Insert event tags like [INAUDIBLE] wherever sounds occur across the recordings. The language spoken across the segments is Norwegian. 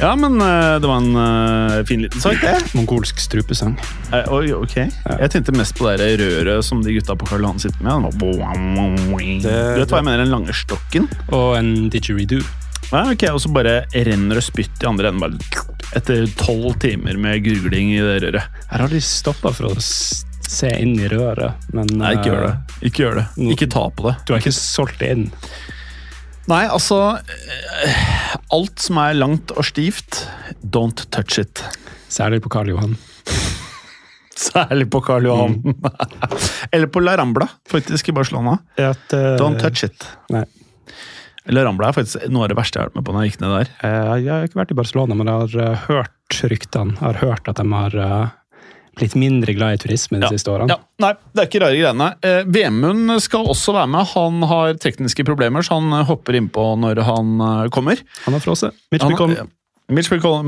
Ja, men eh, det var en eh, fin liten sak, det. Mongolsk strupesang. Eh, Oi, ok. Jeg tenkte mest på det røret som de gutta på Karl Johan sitter med. Det, Du vet hva jeg mener? Den lange stokken? Og en didgeridoo. Nei, ok, Og så bare renner det spytt i andre enden. Bare etter tolv timer med gurgling i det røret. Her har de stoppa for å se inn i røret, men Nei, ikke gjør det. eh, Ikke gjør det. Ikke ta på det. Du har ikke solgt det inn? Nei, altså eh, Alt som er langt og stivt, don't touch it. Særlig på Karl Johan. [LAUGHS] Særlig på Karl Johan. [LAUGHS] Eller på La Rambla, faktisk, i Barcelona. At, uh, Don't touch it. Nei. La Rambla er faktisk noe av det verste jeg har vært med på når jeg gikk ned der. Eh, Jeg har ikke vært i Barcelona, men jeg har eh, hørt ryktene. Jeg har hørt at de har eh, blitt mindre glad i turisme de siste årene. Ja, nei, det er ikke rare greiene. Eh, Vemund skal også være med. Han har tekniske problemer, så han hopper innpå når han kommer. Han har frosset. Mitch McConnell. Mitch McConnell-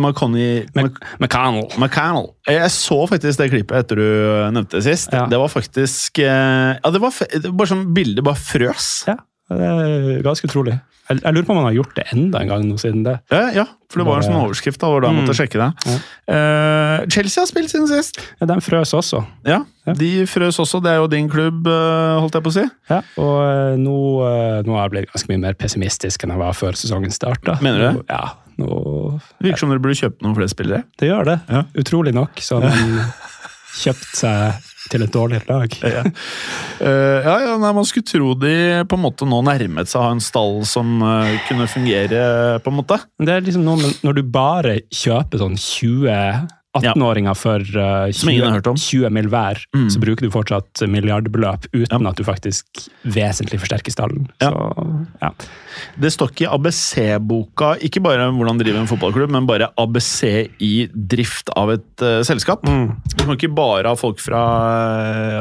McConnell. Jeg så faktisk det klippet etter du nevnte det sist. Ja. Det var faktisk Ja, det var, det var bare sånn bildet bare frøs. Ja, det er ganske utrolig. Jeg, jeg lurer på om han har gjort det enda en gang nå siden det. Ja, ja for det var en sånn overskrift da, hvor da jeg måtte Mm. sjekke det. Ja. Uh, Chelsea har spilt siden sist. Ja, de frøs også. Ja. De frøs også. Det er jo din klubb, eh, holdt jeg på å si. Ja, og eh, nå, nå har jeg blitt ganske mye mer pessimistisk enn jeg var før sesongen starta. Mener du det? Ja, nå Virker som dere burde kjøpt noen flere spillere. Det gjør det. Ja. Utrolig nok så har man [LAUGHS] kjøpt seg til et dårligere lag. [LAUGHS] Ja. Eh, ja, ja, nei, Man skulle tro de på en måte nå nærmet seg å ha en stall som uh, kunne fungere, på en måte. Det er liksom noe med når du bare kjøper sånn 20 18-åringer for har 20, hørt 20 mill. hver, Mm. så bruker du fortsatt milliardbeløp uten Ja. at du faktisk vesentlig forsterker stallen. Ja. Så, ja. Det står ikke i ABC-boka, ikke bare hvordan drive en fotballklubb, men bare ABC i drift av et uh, selskap. Du kan ikke bare ha folk fra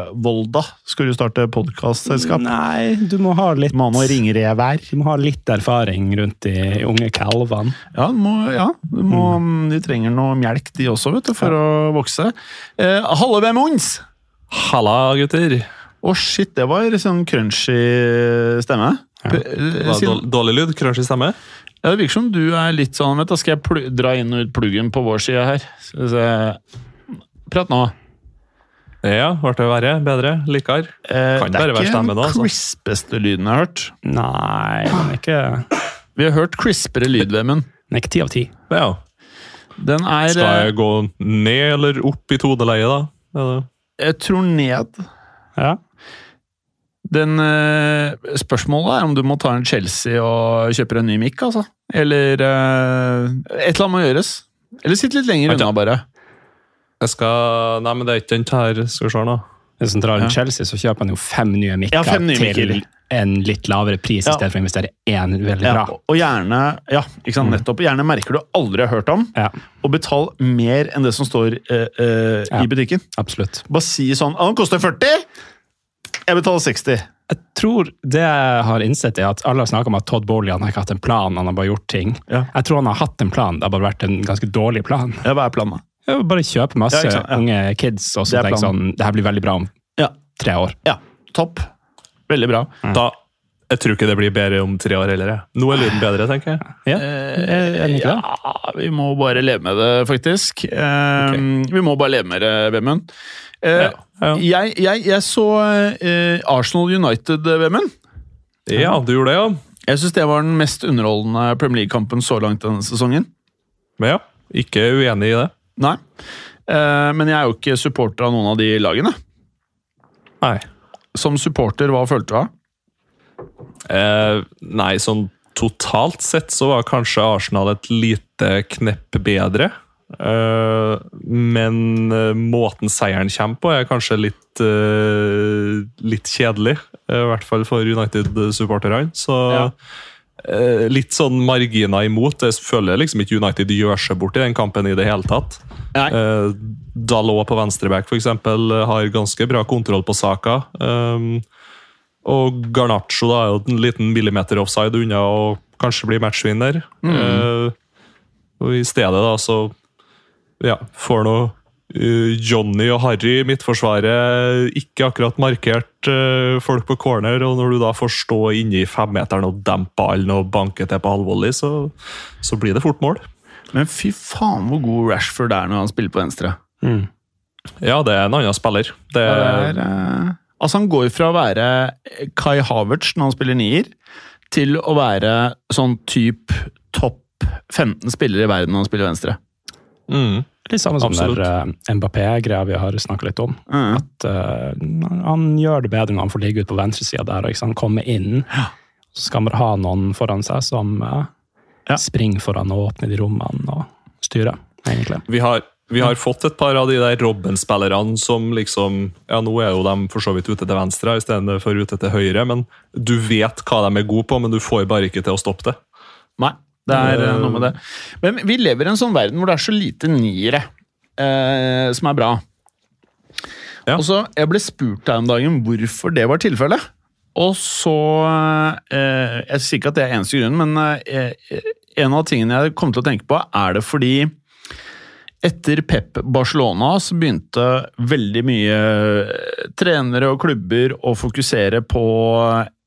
uh, Volda. Skal du starte podkastselskap? Nei, du må ha litt ha noe ringrevær. Du må ha litt erfaring rundt de unge kalvene. Ja, du må, ja du må, de trenger noe melk, de også, vet du, for å vokse. Eh, Halle Bemons! Halla, gutter. Å, shit, det var sånn crunchy stemme. Ja. Eh, dårlig, dårlig lyd, crunchy stemme. Ja, det virker som du er litt sånn vet du, Skal jeg dra inn og ut pluggen på vår side her? Prat nå. Ja, ble det verre? Bedre? Likere? Eh, Kan det er ikke den altså. crispeste lyden jeg har hørt. Nei, den er ikke, Vi har hørt crispere lyd, Vemund. den er ikke ti av ti. Ja. Den er Skal eh, jeg gå ned eller opp i todeleie, da? Eller? Jeg tror ned. Ja. Den eh, Spørsmålet er om du må ta en Chelsea og kjøpe en ny mic, altså. Eller eh, Et eller annet må gjøres. Eller sitt litt lenger unna, bare. Jeg skal Nei, men det er ikke den her. Skal vi se nå. Han Ja. Chelsea, så kjøper han jo fem nye mikker Ja, fem nye til mikker. en litt lavere pris, Ja. i stedet for å investere én veldig bra. og- gjerne ja, ikke sant, Mm. nettopp, gjerne merker du aldri har hørt om, Ja, og betal mer enn det som står eh, eh, i butikken. absolutt. Bare si sånn 'Han koster 40!' Jeg betaler 60. Jeg tror det jeg har innsett, er at alle har snakka om at Todd Bowley har ikke hatt en plan, han har bare gjort ting. Jeg tror han har hatt en plan, det har bare vært en ganske dårlig plan. Ja, hva er planen? Ja, Bare kjøpe masse Ja, ja. unge kids og så tenke sånn Det her blir veldig bra om Ja. tre år. Ja, topp. Veldig bra. Da Jeg tror ikke det blir bedre om tre år heller. Nå er lyden bedre, tenker jeg. Ja, jeg det? ja, vi må bare leve med det, faktisk. Okay. Vi må bare leve med det, Vemund. Eh, Ja, ja. Jeg, jeg, jeg så eh, Arsenal United, Vemund. Ja, du gjorde det, ja. Jeg syns det var den mest underholdende Premier League-kampen så langt denne sesongen. Men ja, ikke uenig i det. Nei. Eh, men jeg er jo ikke supporter av noen av de lagene. Nei. Som supporter, hva følte du av? Eh, nei, sånn totalt sett så var kanskje Arsenal et lite knepp bedre. Uh, men uh, måten seieren kommer på, er kanskje litt, uh, litt kjedelig. I hvert fall for United-supporterne. Så Ja. Eh, litt sånn marginer imot. Jeg føler liksom ikke United gjør seg bort i den kampen i det hele tatt. Nei. Eh, Dalot på venstreback eksempel, har ganske bra kontroll på saka. Um, og Garnaccio da, er jo en liten millimeter offside unna å kanskje bli matchvinner. Mm. og I stedet da, så ja, får nå eh, Johnny og Harry i midtforsvaret ikke akkurat markert eh, folk på corner, og når du da får stå inne i femmeteren og dempe ballen og banke til på halvvolley, så, så blir det fort mål. Men fy faen hvor god Rashford er når han spiller på venstre. Mm. Ja, det er en annen spiller. Det, Det er, eh, altså Han går fra å være Kai Havertz når han spiller nier, til å være sånn type topp 15 spillere i verden når han spiller venstre. mm, Litt samme som der uh, Mbappé-greia vi har snakka litt om. Mm. At uh, Han gjør det bedre når han får ligge ut på venstresida der. Ikke sant? Komme inn. Så skal man ha noen foran seg som uh, Ja. springer foran og åpner de rommene og styrer, egentlig. vi, har, vi har fått et par av de der Robben-spillerne som liksom Ja, nå er jo de for så vidt ute til venstre istedenfor ute til høyre, men du vet hva de er gode på, men du får bare ikke til å stoppe det. Nei, det er eh, noe med det. Men vi lever i en sånn verden hvor det er så lite niere eh, som er bra. Ja. Og så, Jeg ble spurt her om dagen hvorfor det var tilfellet. Og så eh, Jeg sier ikke at det er eneste grunn, men eh, en av tingene jeg kom til å tenke på, er det fordi etter Pep Barcelona så begynte veldig mye eh, trenere og klubber å fokusere på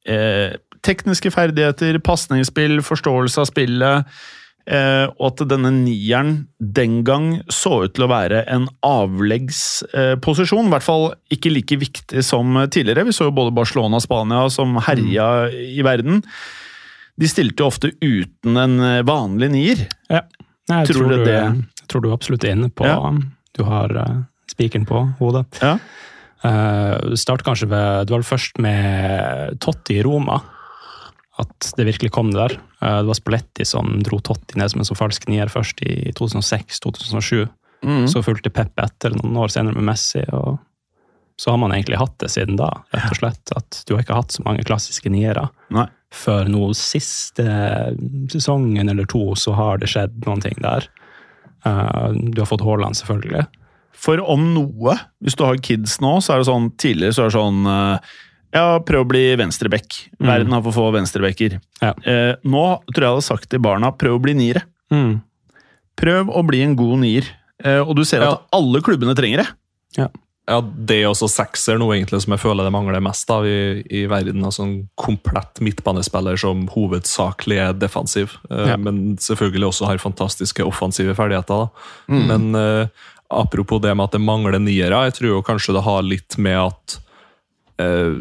eh, tekniske ferdigheter, pasningsspill, forståelse av spillet, eh, og at denne nieren den gang så ut til å være en avleggsposisjon. I hvert fall ikke like viktig som tidligere. Vi så jo både Barcelona og Spania som herja i verden. De stilte jo ofte uten en vanlig nier. Ja. Jeg Tror tror, du du, det- jeg tror du absolutt er inne på Ja. Du har uh, spikeren på hodet. Ja. Uh, Start kanskje ved Du var først med Totti i Roma at det virkelig kom det der. Eh, det var Spalletti som dro Totti ned som en sånn falsk nier først i 2006-2007. Mm. Så fulgte Pep etter noen år senere med Messi. og Så har man egentlig hatt det siden da. rett og slett. At du har ikke hatt så mange klassiske niere. Nei. Før nå siste sesongen eller to så har det skjedd noen ting der. Eh, du har fått Haaland, selvfølgelig. For om noe, hvis du har kids nå, så er det sånn Tidligere så er det sånn eh, Ja, prøv å bli venstreback. Verden har for få venstrebacker. Ja. Eh, nå tror jeg jeg hadde sagt til barna prøv å bli niere. Prøv å bli en god nier. Eh, og du ser at Ja. alle klubbene trenger det. Ja, Det er også sekser nå egentlig som jeg føler det mangler mest av i, i verden. altså En komplett midtbanespiller som hovedsakelig er defensiv, eh, Ja. men selvfølgelig også har fantastiske offensive ferdigheter. da. Men eh, apropos det med at det mangler niere, jeg tror jo kanskje det har litt med at eh,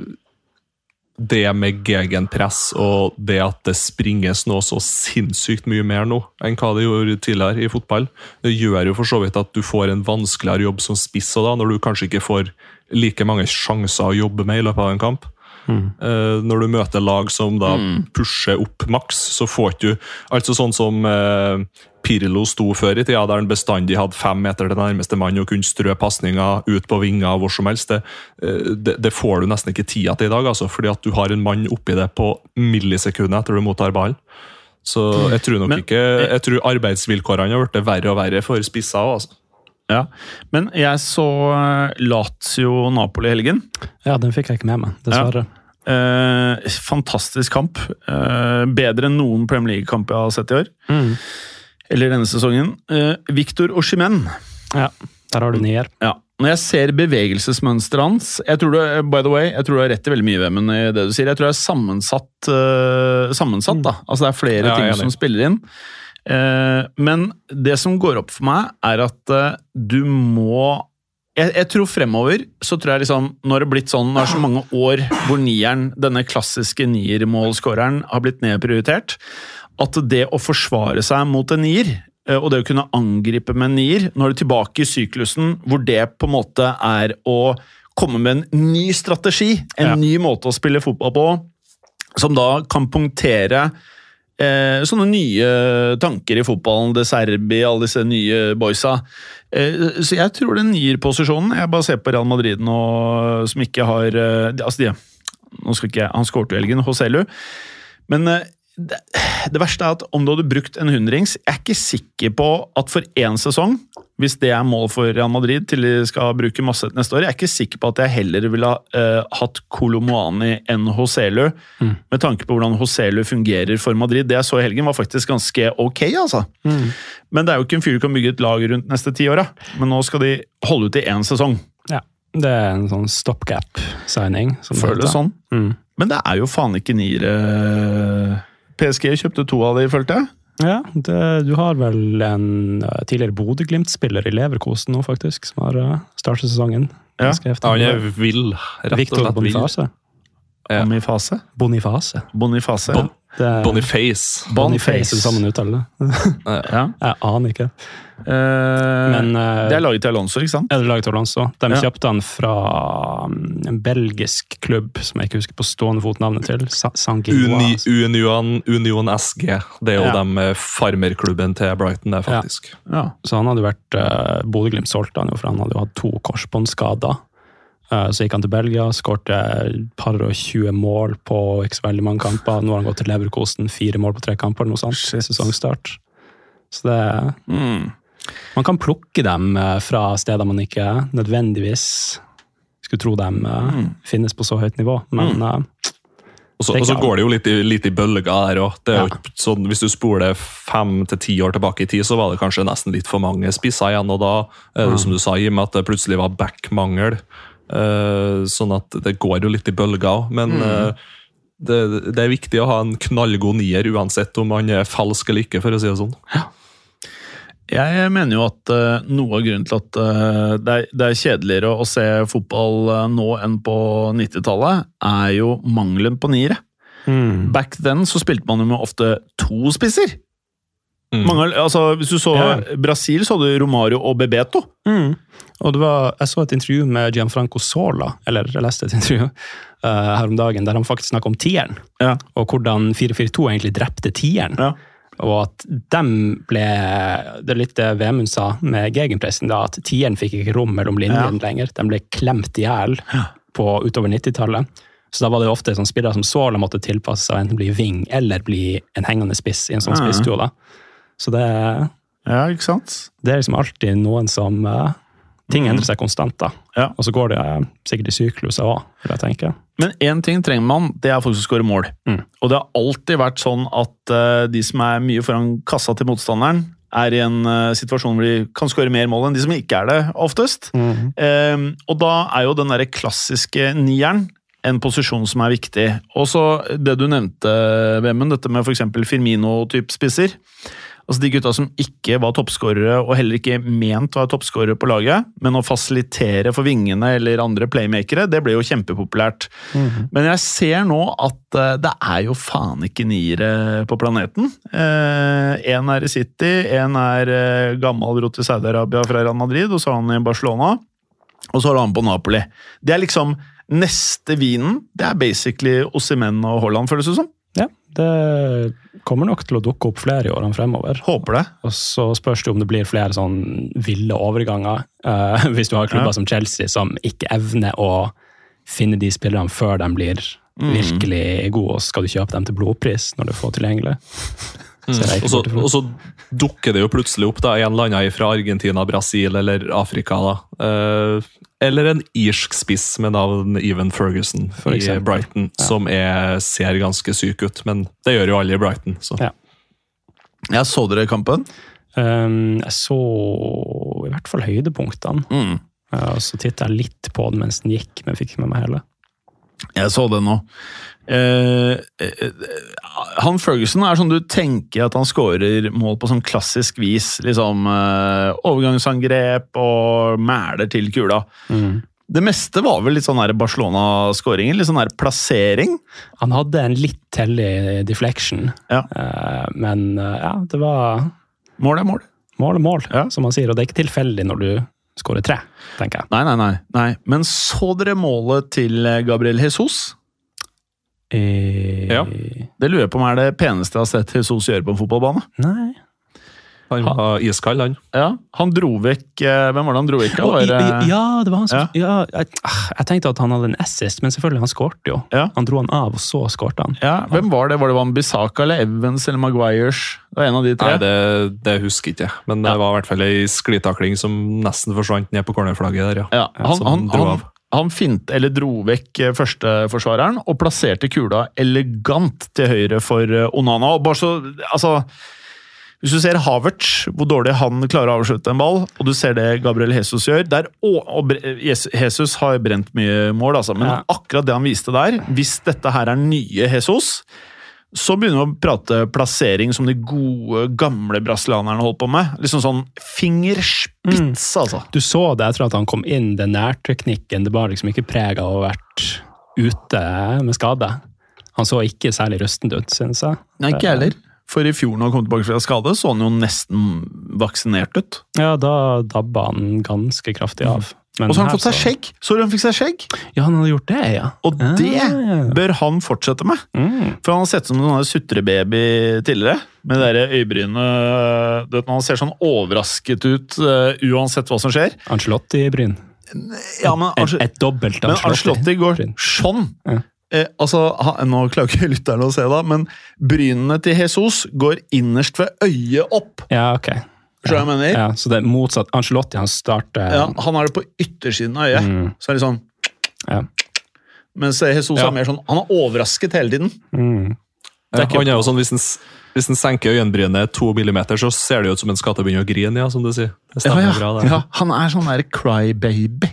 det med gegenpress og det at det springes nå så sinnssykt mye mer nå enn hva det gjorde tidligere i fotball, det gjør jo for så vidt at du får en vanskeligere jobb som spiss da, når du kanskje ikke får like mange sjanser å jobbe med i løpet av en kamp. Eh, når du møter lag som da pusher opp maks, så får ikke du Altså sånn som eh, Pirlo sto før i tida, der han bestandig hadde fem meter til nærmeste mann og kunne strø pasninger ut på vinger hvor som helst. Det, eh, det, det får du nesten ikke tida til i dag, altså, fordi at du har en mann oppi det på millisekunder etter du mottar ballen. Så jeg tror nok Men- ikke Jeg tror arbeidsvilkårene har blitt verre og verre for spisser òg, altså. Ja. Men jeg så eh, Lazio Napoli i helgen. Ja, den fikk jeg ikke med meg, dessverre. Eh, fantastisk kamp. Eh, bedre enn noen Premier League-kamp jeg har sett i år. Eller denne sesongen. Eh, Victor Oshimen. Ja, der har du nier. Ja. Når jeg ser bevegelsesmønsteret hans jeg tror du, By the way, jeg tror du har rett i veldig mye Vemmen, i det du sier. Jeg tror det er sammensatt. uh, sammensatt da. Altså Det er flere Ja, ting enig. som spiller inn. Uh, men det som går opp for meg, er at uh, du må jeg, jeg tror fremover så tror jeg liksom det har blitt sånn, det er så mange år hvor nieren, denne klassiske niermålskåreren, har blitt nedprioritert, at det å forsvare seg mot en nier eh, og det å kunne angripe med en nier. Nå er du tilbake i syklusen hvor det på en måte er å komme med en ny strategi, en Ja. ny måte å spille fotball på, som da kan punktere eh, sånne nye tanker i fotballen. De Serbi, alle disse nye boysa. Eh, så jeg tror den nier-posisjonen Jeg bare ser på Real Madrid nå, som ikke har eh, altså de, nå skal ikke jeg, Han skårte jo helgen, Hoselu. Men eh, det, det verste er at om du hadde brukt en hundrings Jeg er ikke sikker på at for én sesong, hvis det er mål for Real Madrid til de skal bruke masse neste år, jeg er ikke sikker på at jeg heller ville ha uh, hatt Kolomoani enn Hoselu, med tanke på hvordan Hoselu fungerer for Madrid. Det jeg så i helgen, var faktisk ganske ok, altså. Men det er jo ikke en fyr du kan bygge et lag rundt neste ti åra. Men nå skal de holde ut i én sesong. Ja. Det er en sånn stopgap-signing. Føles sånn. Mm. Men det er jo faen ikke niere PSG kjøpte to av de, følte jeg. Ja, det, du har vel en eh, tidligere Bodø-Glimt-spiller i Leverkosen nå, faktisk, som har uh, startet sesongen. Ja. Heftig. Ja, han er vill. Rett og Victor slett vill. Boniface. Ja. Boniface. Boniface. Boniface. Bon- Det Boniface, Boniface. Boniface, er sammen uttale det? Ja. [LAUGHS] Jeg aner ikke. Eh, Men eh, det er laget til Alonso, ikke sant? er det laget til Alonso? De Ja. kjøpte han fra um, en belgisk klubb som jeg ikke husker på stående fot navnet til. Uni, Union, Union SG. Det er jo Ja. dem eh, farmerklubben til Brighton, det, faktisk. Ja. Så han hadde vært uh, Bodø-Glimt solgte han jo, for han hadde jo hatt to korsbåndskader. Så gikk han til Belgia, skårte par og 20 mål på ikke så veldig mange kamper. Nå har han gått til Leverkosen, fire mål på tre kamper, noe sånt. Sesongstart. Så det Mm. Man kan plukke dem eh, fra steder man ikke nødvendigvis skulle tro dem mm. finnes på så høyt nivå, men mm. Og så, og så går det jo litt i, litt i bølger der òg. Ja. Sånn, hvis du spoler fem til ti år tilbake i tid, så var det kanskje nesten litt for mange spisser igjen. Og da mm. som du sa, i og med at det plutselig var back-mangel. Eh, sånn at det går jo litt i bølger òg. Men eh, det, det er viktig å ha en knallgod nier, uansett om han er falsk eller ikke, for å si det sånn. Jeg mener jo at eh, noe av grunnen til at eh, det, er, det er kjedeligere å se fotball eh, nå enn på 90-tallet, er jo mangelen på niere. mm. Back then så spilte man jo med ofte to spisser. Mm. Mange, altså, hvis du så Ja. Brasil, så hadde du Romario og Bebeto. Mm. Og det var, jeg så et intervju med Gianfranco Sola, eller jeg leste et intervju uh, her om dagen, der han faktisk snakket om tieren, Ja. og hvordan 4-4-2 egentlig drepte tieren. Ja. Og at dem ble Det er litt det Vemund sa med gegenpressen, da, at tieren fikk ikke rom mellom linjene lenger. De ble klemt i hjel på utover 90-tallet. Så da var det ofte sånn spillere som Sola måtte tilpasse seg, enten bli ving eller bli en hengende spiss i en sånn Ja. spissduo. da. Så det, ja, ikke sant? det er liksom alltid noen som uh, Ting endrer seg konstant, da. Ja. Og så går det eh, sikkert i sykluser òg, vil jeg tenke. Men én ting trenger man, det er folk som skårer mål. Mm. Og det har alltid vært sånn at uh, de som er mye foran kassa til motstanderen, er i en uh, situasjon hvor de kan skåre mer mål enn de som ikke er det, oftest. Eh, og da er jo den derre klassiske nieren en posisjon som er viktig. Og så det du nevnte, Vemund, dette med f.eks. Firmino-type spisser. Altså De gutta som ikke var toppskårere, og heller ikke ment å være toppskårere på laget, men å fasilitere for vingene eller andre playmakere, det ble jo kjempepopulært. Men jeg ser nå at eh, det er jo faen ikke niere på planeten. Én er i City, én er eh, gammel rot i Saudi-Arabia fra Real Madrid, og så har han i Barcelona. Og så har han på Napoli. Det er liksom neste vinen. Det er basically Osimen og Haaland, føles det som. Det kommer nok til å dukke opp flere i årene fremover. Håper det. Og så spørs det om det blir flere sånn ville overganger. Uh, [LAUGHS] hvis du har klubber Ja. som Chelsea som ikke evner å finne de spillerne før de blir Mm. virkelig gode, og skal du kjøpe dem til blodpris når du får tilgjengelig. Jeg Og så, og så dukker det jo plutselig opp da, en eller annen fra Argentina, Brasil eller Afrika. da. Eh, eller en irsk spiss med navn Even Ferguson For i eksempel. Brighton, som er, ser ganske syk ut. Men det gjør jo alle i Brighton. så. Ja. Jeg så dere kampen. Um, jeg så i hvert fall høydepunktene. Mm. Ja, og så titta jeg litt på den mens den gikk, men fikk ikke med meg hele. Jeg så det nå. Eh, eh, han Ferguson er sånn du tenker at han scorer mål på sånn klassisk vis. Liksom uh, overgangsangrep og mæler til kula. Det meste var vel litt sånn Barcelona-skåringer. Litt sånn her plassering. Han hadde en litt hellig deflection, Ja. uh, men ja, det var Mål er mål. Mål er mål, Ja. som man sier. Og det er ikke tilfeldig når du skårer tre, tenker jeg. Nei, nei, nei, nei. Men så dere målet til eh, Gabriel Jesus? Eh, Ja. Det lurer jeg på om er det peneste jeg har sett Jesus gjøre på en fotballbane. Nei Han var iskald, han. Ja, Han dro vekk eh, Hvem var det han dro vekk av? Var i- i- Ja, det var han som Ja. ja. jeg, ah, jeg tenkte at han hadde en assist, men selvfølgelig, han skårte jo. Ja. Han dro han av, og så skårte han. Ja, Hvem var det? Var det Van Bissaka eller Evans eller Maguires? Det var en av de tre. Nei, det, det husker ikke. Men det Ja. var i hvert fall ei sklitakling som nesten forsvant ned på cornerflagget der, ja. Ja, han, som han, dro han, av. han fint, eller dro vekk eh, førsteforsvareren og plasserte kula elegant til høyre for eh, Onana. Og bare så, altså, hvis du ser Havertz, hvor dårlig han klarer å avslutte en ball, og du ser det Gabriel Jesus gjør der, og, og Jesus har brent mye mål, altså, men Ja. akkurat det han viste der Hvis dette her er nye Jesus, så begynner vi å prate plassering som de gode, gamle brasilianerne holdt på med. Liksom sånn fingerspits, altså. Du så det etter at han kom inn, den nærteknikken. Det bar liksom ikke preg av å ha vært ute med skade. Han så ikke særlig rustent ut, synes jeg. Nei, ikke heller. For i fjor når han kom tilbake fra skade, så han jo nesten vaksinert ut. Ja, da dabba han ganske kraftig av. Men Og så har han fått seg så- skjegg! Så han fikk seg skjegg? Ja, han hadde gjort det, ja. Og det ja. bør han fortsette med. Mm. For han har sett ut som en sånn sutrebaby tidligere. Med det du vet, Man ser sånn overrasket ut uh, uansett hva som skjer. Ancelotti-bryn. Ja, men, Et, et, et dobbelt men Ancelotti går sånn. Ja. Eh, altså, han, Nå klarer ikke lytterne å se det, men brynene til Jesus går innerst ved øyet opp. Ja, ok. Skjønner du hva jeg mener? Ja, så det er motsatt. Ancelotti han starter Ja, han har det på yttersiden av øyet. Mm. Så er det sånn Ja. Mens Jesus Ja. er mer sånn Han er overrasket hele tiden. Mm. Ja, er ikke- han er jo sånn, hvis en, hvis en senker øyenbrynet to millimeter, så ser det ut som en skatte begynner å grine, ja, som du sier. Det Ja, ja. bra, det. ja, han er sånn der crybaby.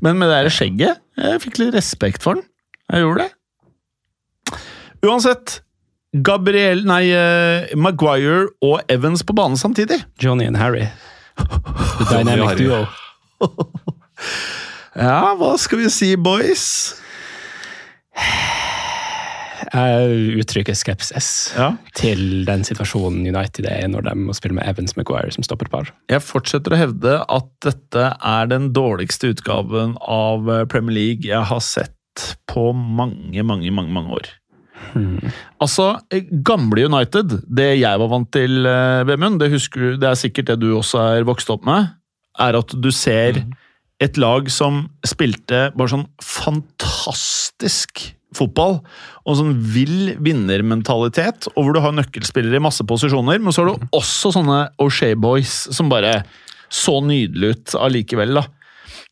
Men med det der skjegget Jeg fikk litt respekt for han. Jeg gjorde det. Uansett. Gabriel, nei, eh, Maguire og Evans på banen samtidig. Johnny and Harry. The dynamic duo. [LAUGHS] Ja, hva skal vi si, boys? Jeg uttrykker skepsis Ja. til den situasjonen United er når de må spille med Evans Maguire som stopperpar. Jeg fortsetter å hevde at dette er den dårligste utgaven av Premier League jeg har sett på mange, mange, mange, mange år. Altså, eh, gamle United, det jeg var vant til, eh, Vemund, det husker det er sikkert det du også er vokst opp med, er at du ser et lag som spilte bare sånn fantastisk fotball, og sånn vill vinnermentalitet, og hvor du har nøkkelspillere i masse posisjoner, men så har du også sånne O'Shea Boys som bare så nydelig ut allikevel, da.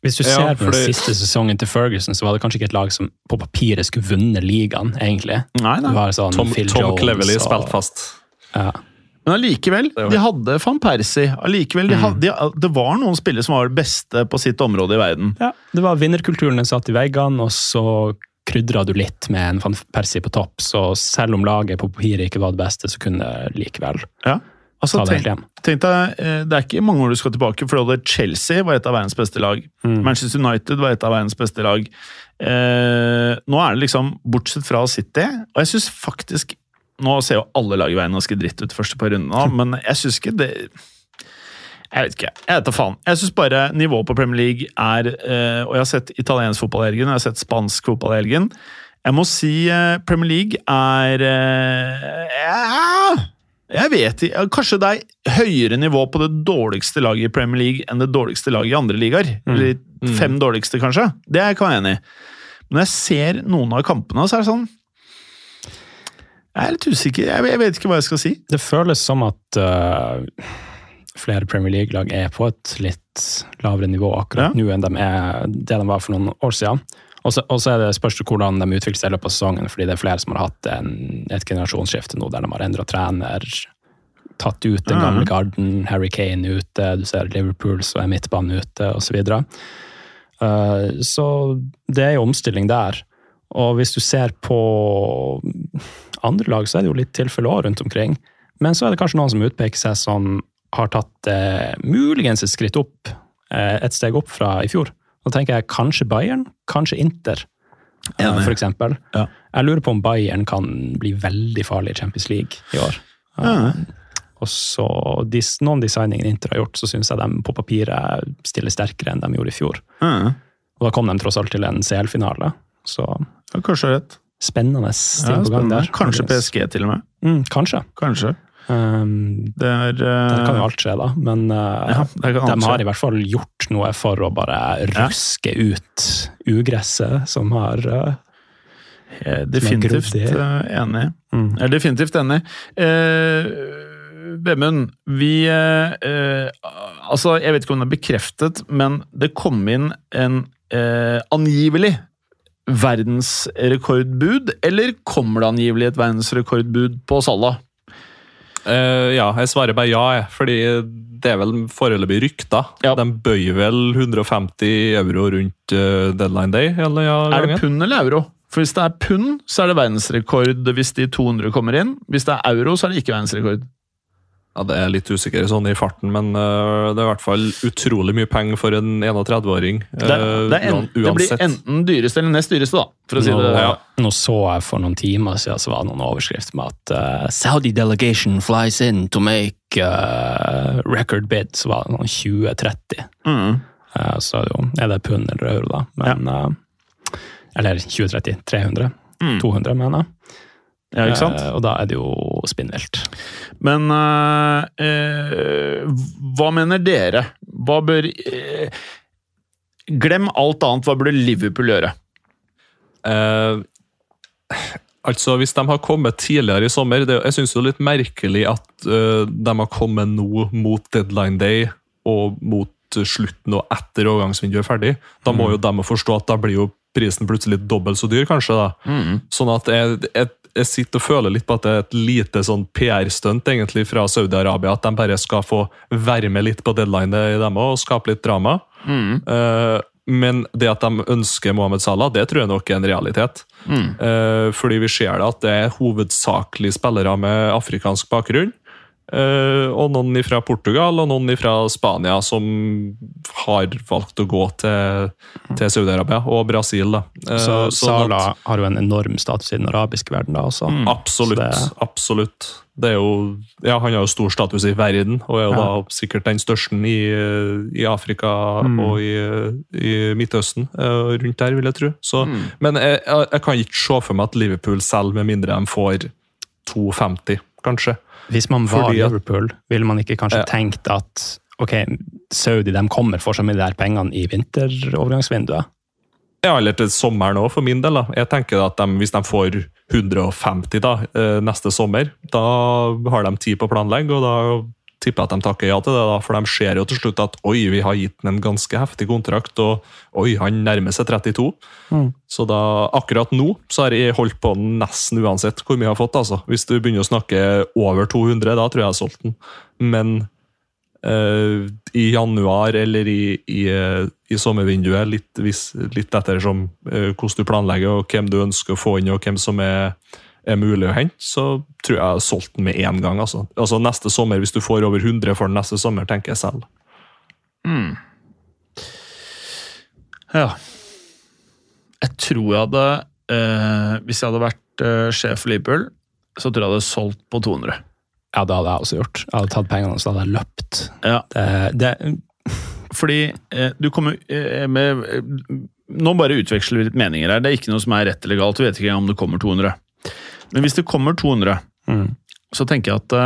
Hvis du Ja, ser på den siste sesongen til Ferguson, så var det kanskje ikke et lag som på papiret skulle vunnet ligaen, egentlig. Nei, Det var sånn Tom, Phil Tom Cleverley og- spilte fast. Ja. Men allikevel, de hadde van Persie. Allikevel, de hadde, de, det var noen spillere som var det beste på sitt område i verden. Ja, det var vinnerkulturen den satt i veggene, og så krydra du litt med en Van Persie på topp. Så selv om laget på papiret ikke var det beste, så kunne det likevel Ja. Altså, ta det tenk, helt hjem. tenk deg, eh, Det er ikke mange år du skal tilbake, for det Chelsea var et av verdens beste lag. Mm. Manchester United var et av verdens beste lag. Eh, nå er det liksom, bortsett fra City, og jeg syns faktisk Nå ser jo alle lag i veien ganske dritt ut første par rundene, [LAUGHS] men jeg syns ikke det Jeg vet ikke. Jeg vet da faen. Jeg syns bare nivået på Premier League er eh, Og jeg har sett italiensk fotball i helgen, jeg har sett spansk fotball i helgen. Jeg må si eh, Premier League er eh, Jeg vet ikke. Kanskje det er høyere nivå på det dårligste laget i Premier League enn det dårligste laget i andre ligaer. Eller fem dårligste, kanskje. Det kan jeg være enig i. Men når jeg ser noen av kampene, så er det sånn Jeg er litt usikker. Jeg vet ikke hva jeg skal si. Det føles som at uh, flere Premier League-lag er på et litt lavere nivå akkurat Ja. nå enn de er det de var for noen år siden. Og så er det spørs hvordan de utvikler seg i løpet av sesongen, fordi det er flere som har hatt en, et generasjonsskifte nå, der de har endra trener, tatt ut den gamle Mhm. garden, Harry Kane ute, du ser Liverpool som er midtbanen ute, osv. Så, uh, så det er jo omstilling der. Og hvis du ser på andre lag, så er det jo litt tilfelle òg rundt omkring. Men så er det kanskje noen som utpeker seg som har tatt eh, muligens et skritt opp, eh, et steg opp fra i fjor. Da tenker jeg kanskje Bayern, kanskje Inter, eh, Enig. for eksempel. Ja. Jeg lurer på om Bayern kan bli veldig farlig i Champions League i år. Ja. Og så de, noen designinger Inter har gjort, så syns jeg de på papiret stiller sterkere enn de gjorde i fjor. Og da kom de tross alt til en CL-finale. Så Ja, kanskje rett. spennende Ja, ting på gang der. Kanskje PSG til og med. Mm, kanskje. Kanskje. Um, Det er der kan jo alt skje, da. Men uh, Ja, de har i hvert fall gjort noe for å bare ruske ut ugresset som har uh, definitivt enig. mm. Jeg er definitivt enig. Eh, Vemund, vi Altså, jeg vet ikke om det er bekreftet, men det kom inn en angivelig verdensrekordbud, eller kommer det angivelig et verdensrekordbud på Salah? Eh, ja, jeg svarer bare ja, jeg. Fordi det er vel foreløpig rykter. Ja. De bøyer vel 150 euro rundt uh, deadline day. Eller ja, Er det pund eller euro? For Hvis det er pund, så er det verdensrekord hvis de 200 kommer inn. Hvis det er euro, så er det ikke verdensrekord. Ja, Det er litt usikker sånn i farten, men uh, det er i hvert fall utrolig mye penger for en 31-åring. Det, det, er det blir enten dyreste eller nest dyreste, da. For å si nå, det. ja. nå så jeg for noen timer siden så var det noen overskrift med at uh, Saudi delegation flies in to make uh, record bid. Så var det noen 2030. Mm. Uh, så er det jo er det pund eller euro, da. Men, uh, eller 2030. 300. Mm. 200, mener jeg. Ja, ikke sant? Uh, og da er det jo spinnvilt. Men eh, eh, hva mener dere? Hva bør eh, Glem alt annet. Hva burde Liverpool gjøre? Eh, altså, Hvis de har kommet tidligere i sommer det, Jeg syns det er litt merkelig at eh, de har kommet nå mot deadline day og mot slutten og etter overgangsvinduet er ferdig. Da må jo de forstå at da blir jo prisen plutselig dobbelt så dyr, kanskje. da. Sånn at jeg, jeg, jeg sitter og føler litt på at det er et lite sånn PR-stunt egentlig fra Saudi-Arabia. At de bare skal få være med litt på deadline i dem og skape litt drama. Eh, men det at de ønsker Mohammed Salah, det tror jeg nok er en realitet. Eh, fordi vi ser det at det er hovedsakelig spillere med afrikansk bakgrunn. Eh, og noen fra Portugal og noen fra Spania som har valgt å gå til, til Saudi-Arabia og Brasil. Da. Eh, Så sånn at- Sala har jo en enorm status i den arabiske verden da også. Absolutt. Det- absolutt. Det er jo, ja, han har jo stor status i verden, og er jo Ja. da sikkert den største i, i Afrika og i, i Midtøsten. eh, Rundt der, vil jeg tro. Så, Men jeg, jeg, jeg kan ikke se for meg at Liverpool selger med mindre de får 2,50, kanskje. Hvis man var Fordi Liverpool, ville man ikke kanskje Ja. tenkt at ok, Saudi de kommer for så mye der pengene i vinterovergangsvinduet? Ja, eller til sommeren òg, for min del. da. Jeg tenker at de, Hvis de får 150 da, eh, neste sommer, da har de tid på å planlegge, og da tipper at de takker ja til det. da, For de ser jo til slutt at oi, vi har gitt ham en ganske heftig kontrakt, og oi, han nærmer seg 32. Så da, akkurat nå så har jeg holdt på nesten uansett hvor mye jeg har fått. altså. Hvis du begynner å snakke over 200, da tror jeg jeg har solgt den. Men eh, i januar eller i, i, eh, i sommervinduet, litt, hvis, litt ettersom uh, hvordan du planlegger og hvem du ønsker å få inn, og hvem som er, er mulig å hente, så tror jeg jeg har solgt den med én gang. Altså. altså Neste sommer, hvis du får over 100 for den neste sommer, tenker jeg selv. Ja. Jeg tror jeg hadde eh, Hvis jeg hadde vært eh, sjef for Liverpool, så tror jeg jeg hadde solgt på 200. Ja, det hadde jeg også gjort. Jeg hadde tatt pengene og så hadde jeg løpt. Ja. Det, det, Fordi eh, du kommer eh, med eh, Nå bare utveksler vi litt meninger her. Det er ikke noe som er rett eller galt. Du vet ikke engang om det kommer 200. Men hvis det kommer 200, mm. så tenker jeg at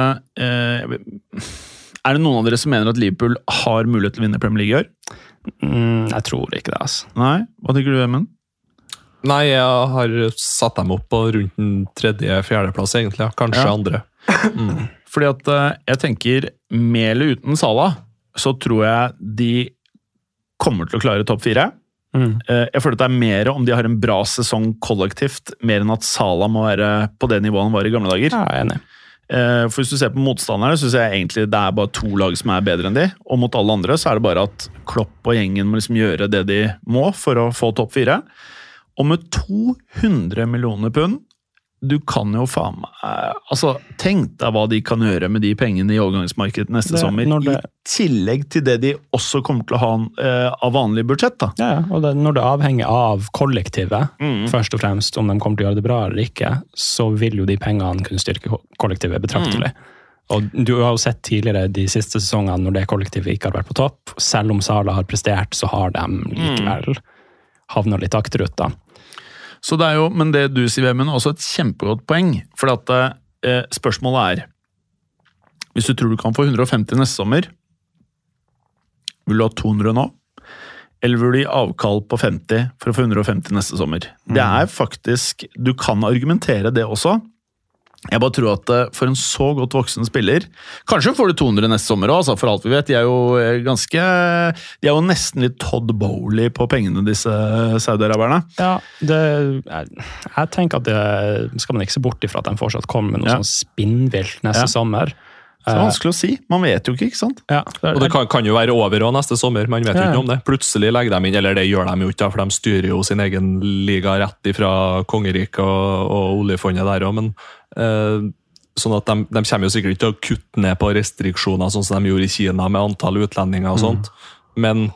eh, Er det noen av dere som mener at Liverpool har mulighet til å vinne Premier League i år? Mm, jeg tror ikke det, altså. Nei? Hva tenker du, Emmen? Nei, jeg har satt dem opp på rundt den tredje-fjerdeplass, egentlig. ja. Kanskje Ja. andre. [LAUGHS] Fordi at eh, jeg tenker, med eller uten Sala, så tror jeg de kommer til å klare topp fire. Mm. Eh, Jeg føler at det er mer om de har en bra sesong kollektivt, mer enn at Sala må være på det nivået han var i gamle dager. Ja, jeg er enig. Eh, For Hvis du ser på motstanderne, så synes jeg egentlig det er bare to lag som er bedre enn de. Og mot alle andre så er det bare at Klopp og gjengen må liksom gjøre det de må for å få topp fire. Og med 200 millioner pund Du kan jo faen meg Altså, Tenk deg hva de kan gjøre med de pengene i overgangsmarkedet neste Det- sommer. det- I tillegg til det de også kommer til å ha eh, av vanlig budsjett. da. Ja, og det, når det avhenger av kollektivet, Mm. først og fremst om de kommer til å gjøre det bra eller ikke, så vil jo de pengene kunne styrke kollektivet betraktelig. Og du har jo sett tidligere de siste sesongene når det kollektivet ikke har vært på topp. Selv om Sala har prestert, så har de likevel havna litt akterut. da. Så det er jo, Men det du sier, Vemund, er også et kjempegodt poeng. For at eh, spørsmålet er Hvis du tror du kan få 150 neste sommer, vil du ha 200 nå? Eller vil du gi avkall på 50 for å få 150 neste sommer? Det er faktisk Du kan argumentere det også. Jeg bare tror at eh, for en så godt voksen spiller Kanskje får du 200 neste sommer òg, altså, for alt vi vet. De er jo eh, ganske De er jo nesten litt Todd Bowley på pengene, disse saudiaraberne. Ja, det, jeg, jeg tenker at det skal man ikke se bort ifra at de fortsatt kommer med noe Ja. sånn spinnvilt neste Ja. sommer. Så det er vanskelig å si. Man vet jo ikke, ikke sant? Ja, Og det kan, kan jo være over og neste sommer, man vet jo Ja, ja. ikke om det. Plutselig legger de inn, eller det gjør de jo ikke, for de styrer jo sin egen liga rett ifra kongeriket og, og oljefondet der òg, men eh, sånn at de, de kommer jo sikkert ikke til å kutte ned på restriksjoner, sånn som de gjorde i Kina med antall utlendinger og sånt. Men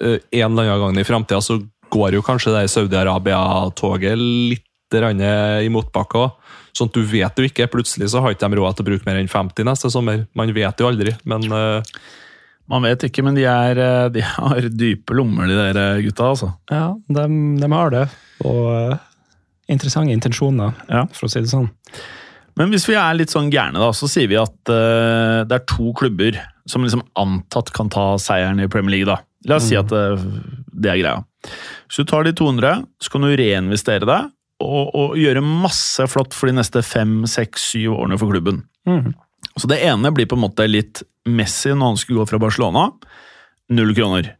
eh, en eller annen gang i framtida så går jo kanskje det Saudi-Arabia-toget litt i motbakke òg. Sånn at du vet jo ikke. Plutselig så har ikke de råd til å bruke mer enn 50 neste sommer. Man vet jo aldri, men uh... Man vet ikke, men de, er, eh, de har dype lommer, de der eh, gutta, altså. Ja, de, de har det. Og uh, interessante intensjoner, Ja. for å si det sånn. Men hvis vi er litt sånn gærne, da, så sier vi at uh, det er to klubber som liksom antatt kan ta seieren i Premier League. da. La oss si at eh, det er greia. Hvis du tar de 200, så kan du reinvestere det og, og gjøre masse flott for de neste fem, seks, syv årene for klubben. Mm. Så det ene blir på en måte litt Messi når han skulle gå fra Barcelona. Null kroner.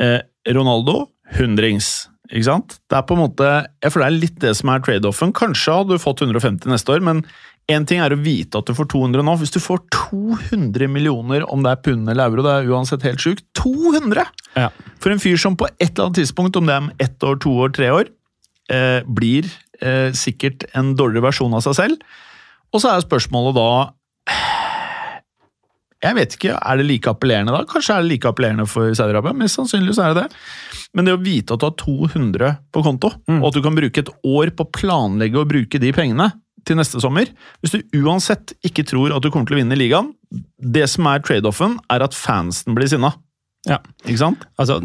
Eh, Ronaldo, hundrings. Ikke sant? Det er på en måte, jeg føler det er litt det som er trade-offen. Kanskje hadde du fått 150 neste år, men én ting er å vite at du får 200 nå. Hvis du får 200 millioner, om det er pund eller euro, det er uansett helt sjukt. 200! Ja. For en fyr som på et eller annet tidspunkt, om det er om ett år, to år, tre år, eh, blir eh, sikkert en dårligere versjon av seg selv. Og så er spørsmålet da Jeg vet ikke, er det like appellerende da? Kanskje er det like appellerende for Saudi-Arabia? Mest sannsynlig så er det det. Men det å vite at du har 200 på konto, og at du kan bruke et år på å planlegge å bruke de pengene til neste sommer Hvis du uansett ikke tror at du kommer til å vinne ligaen, det som er trade-offen, er at fansen blir sinna. Ja. Ikke sant? Altså,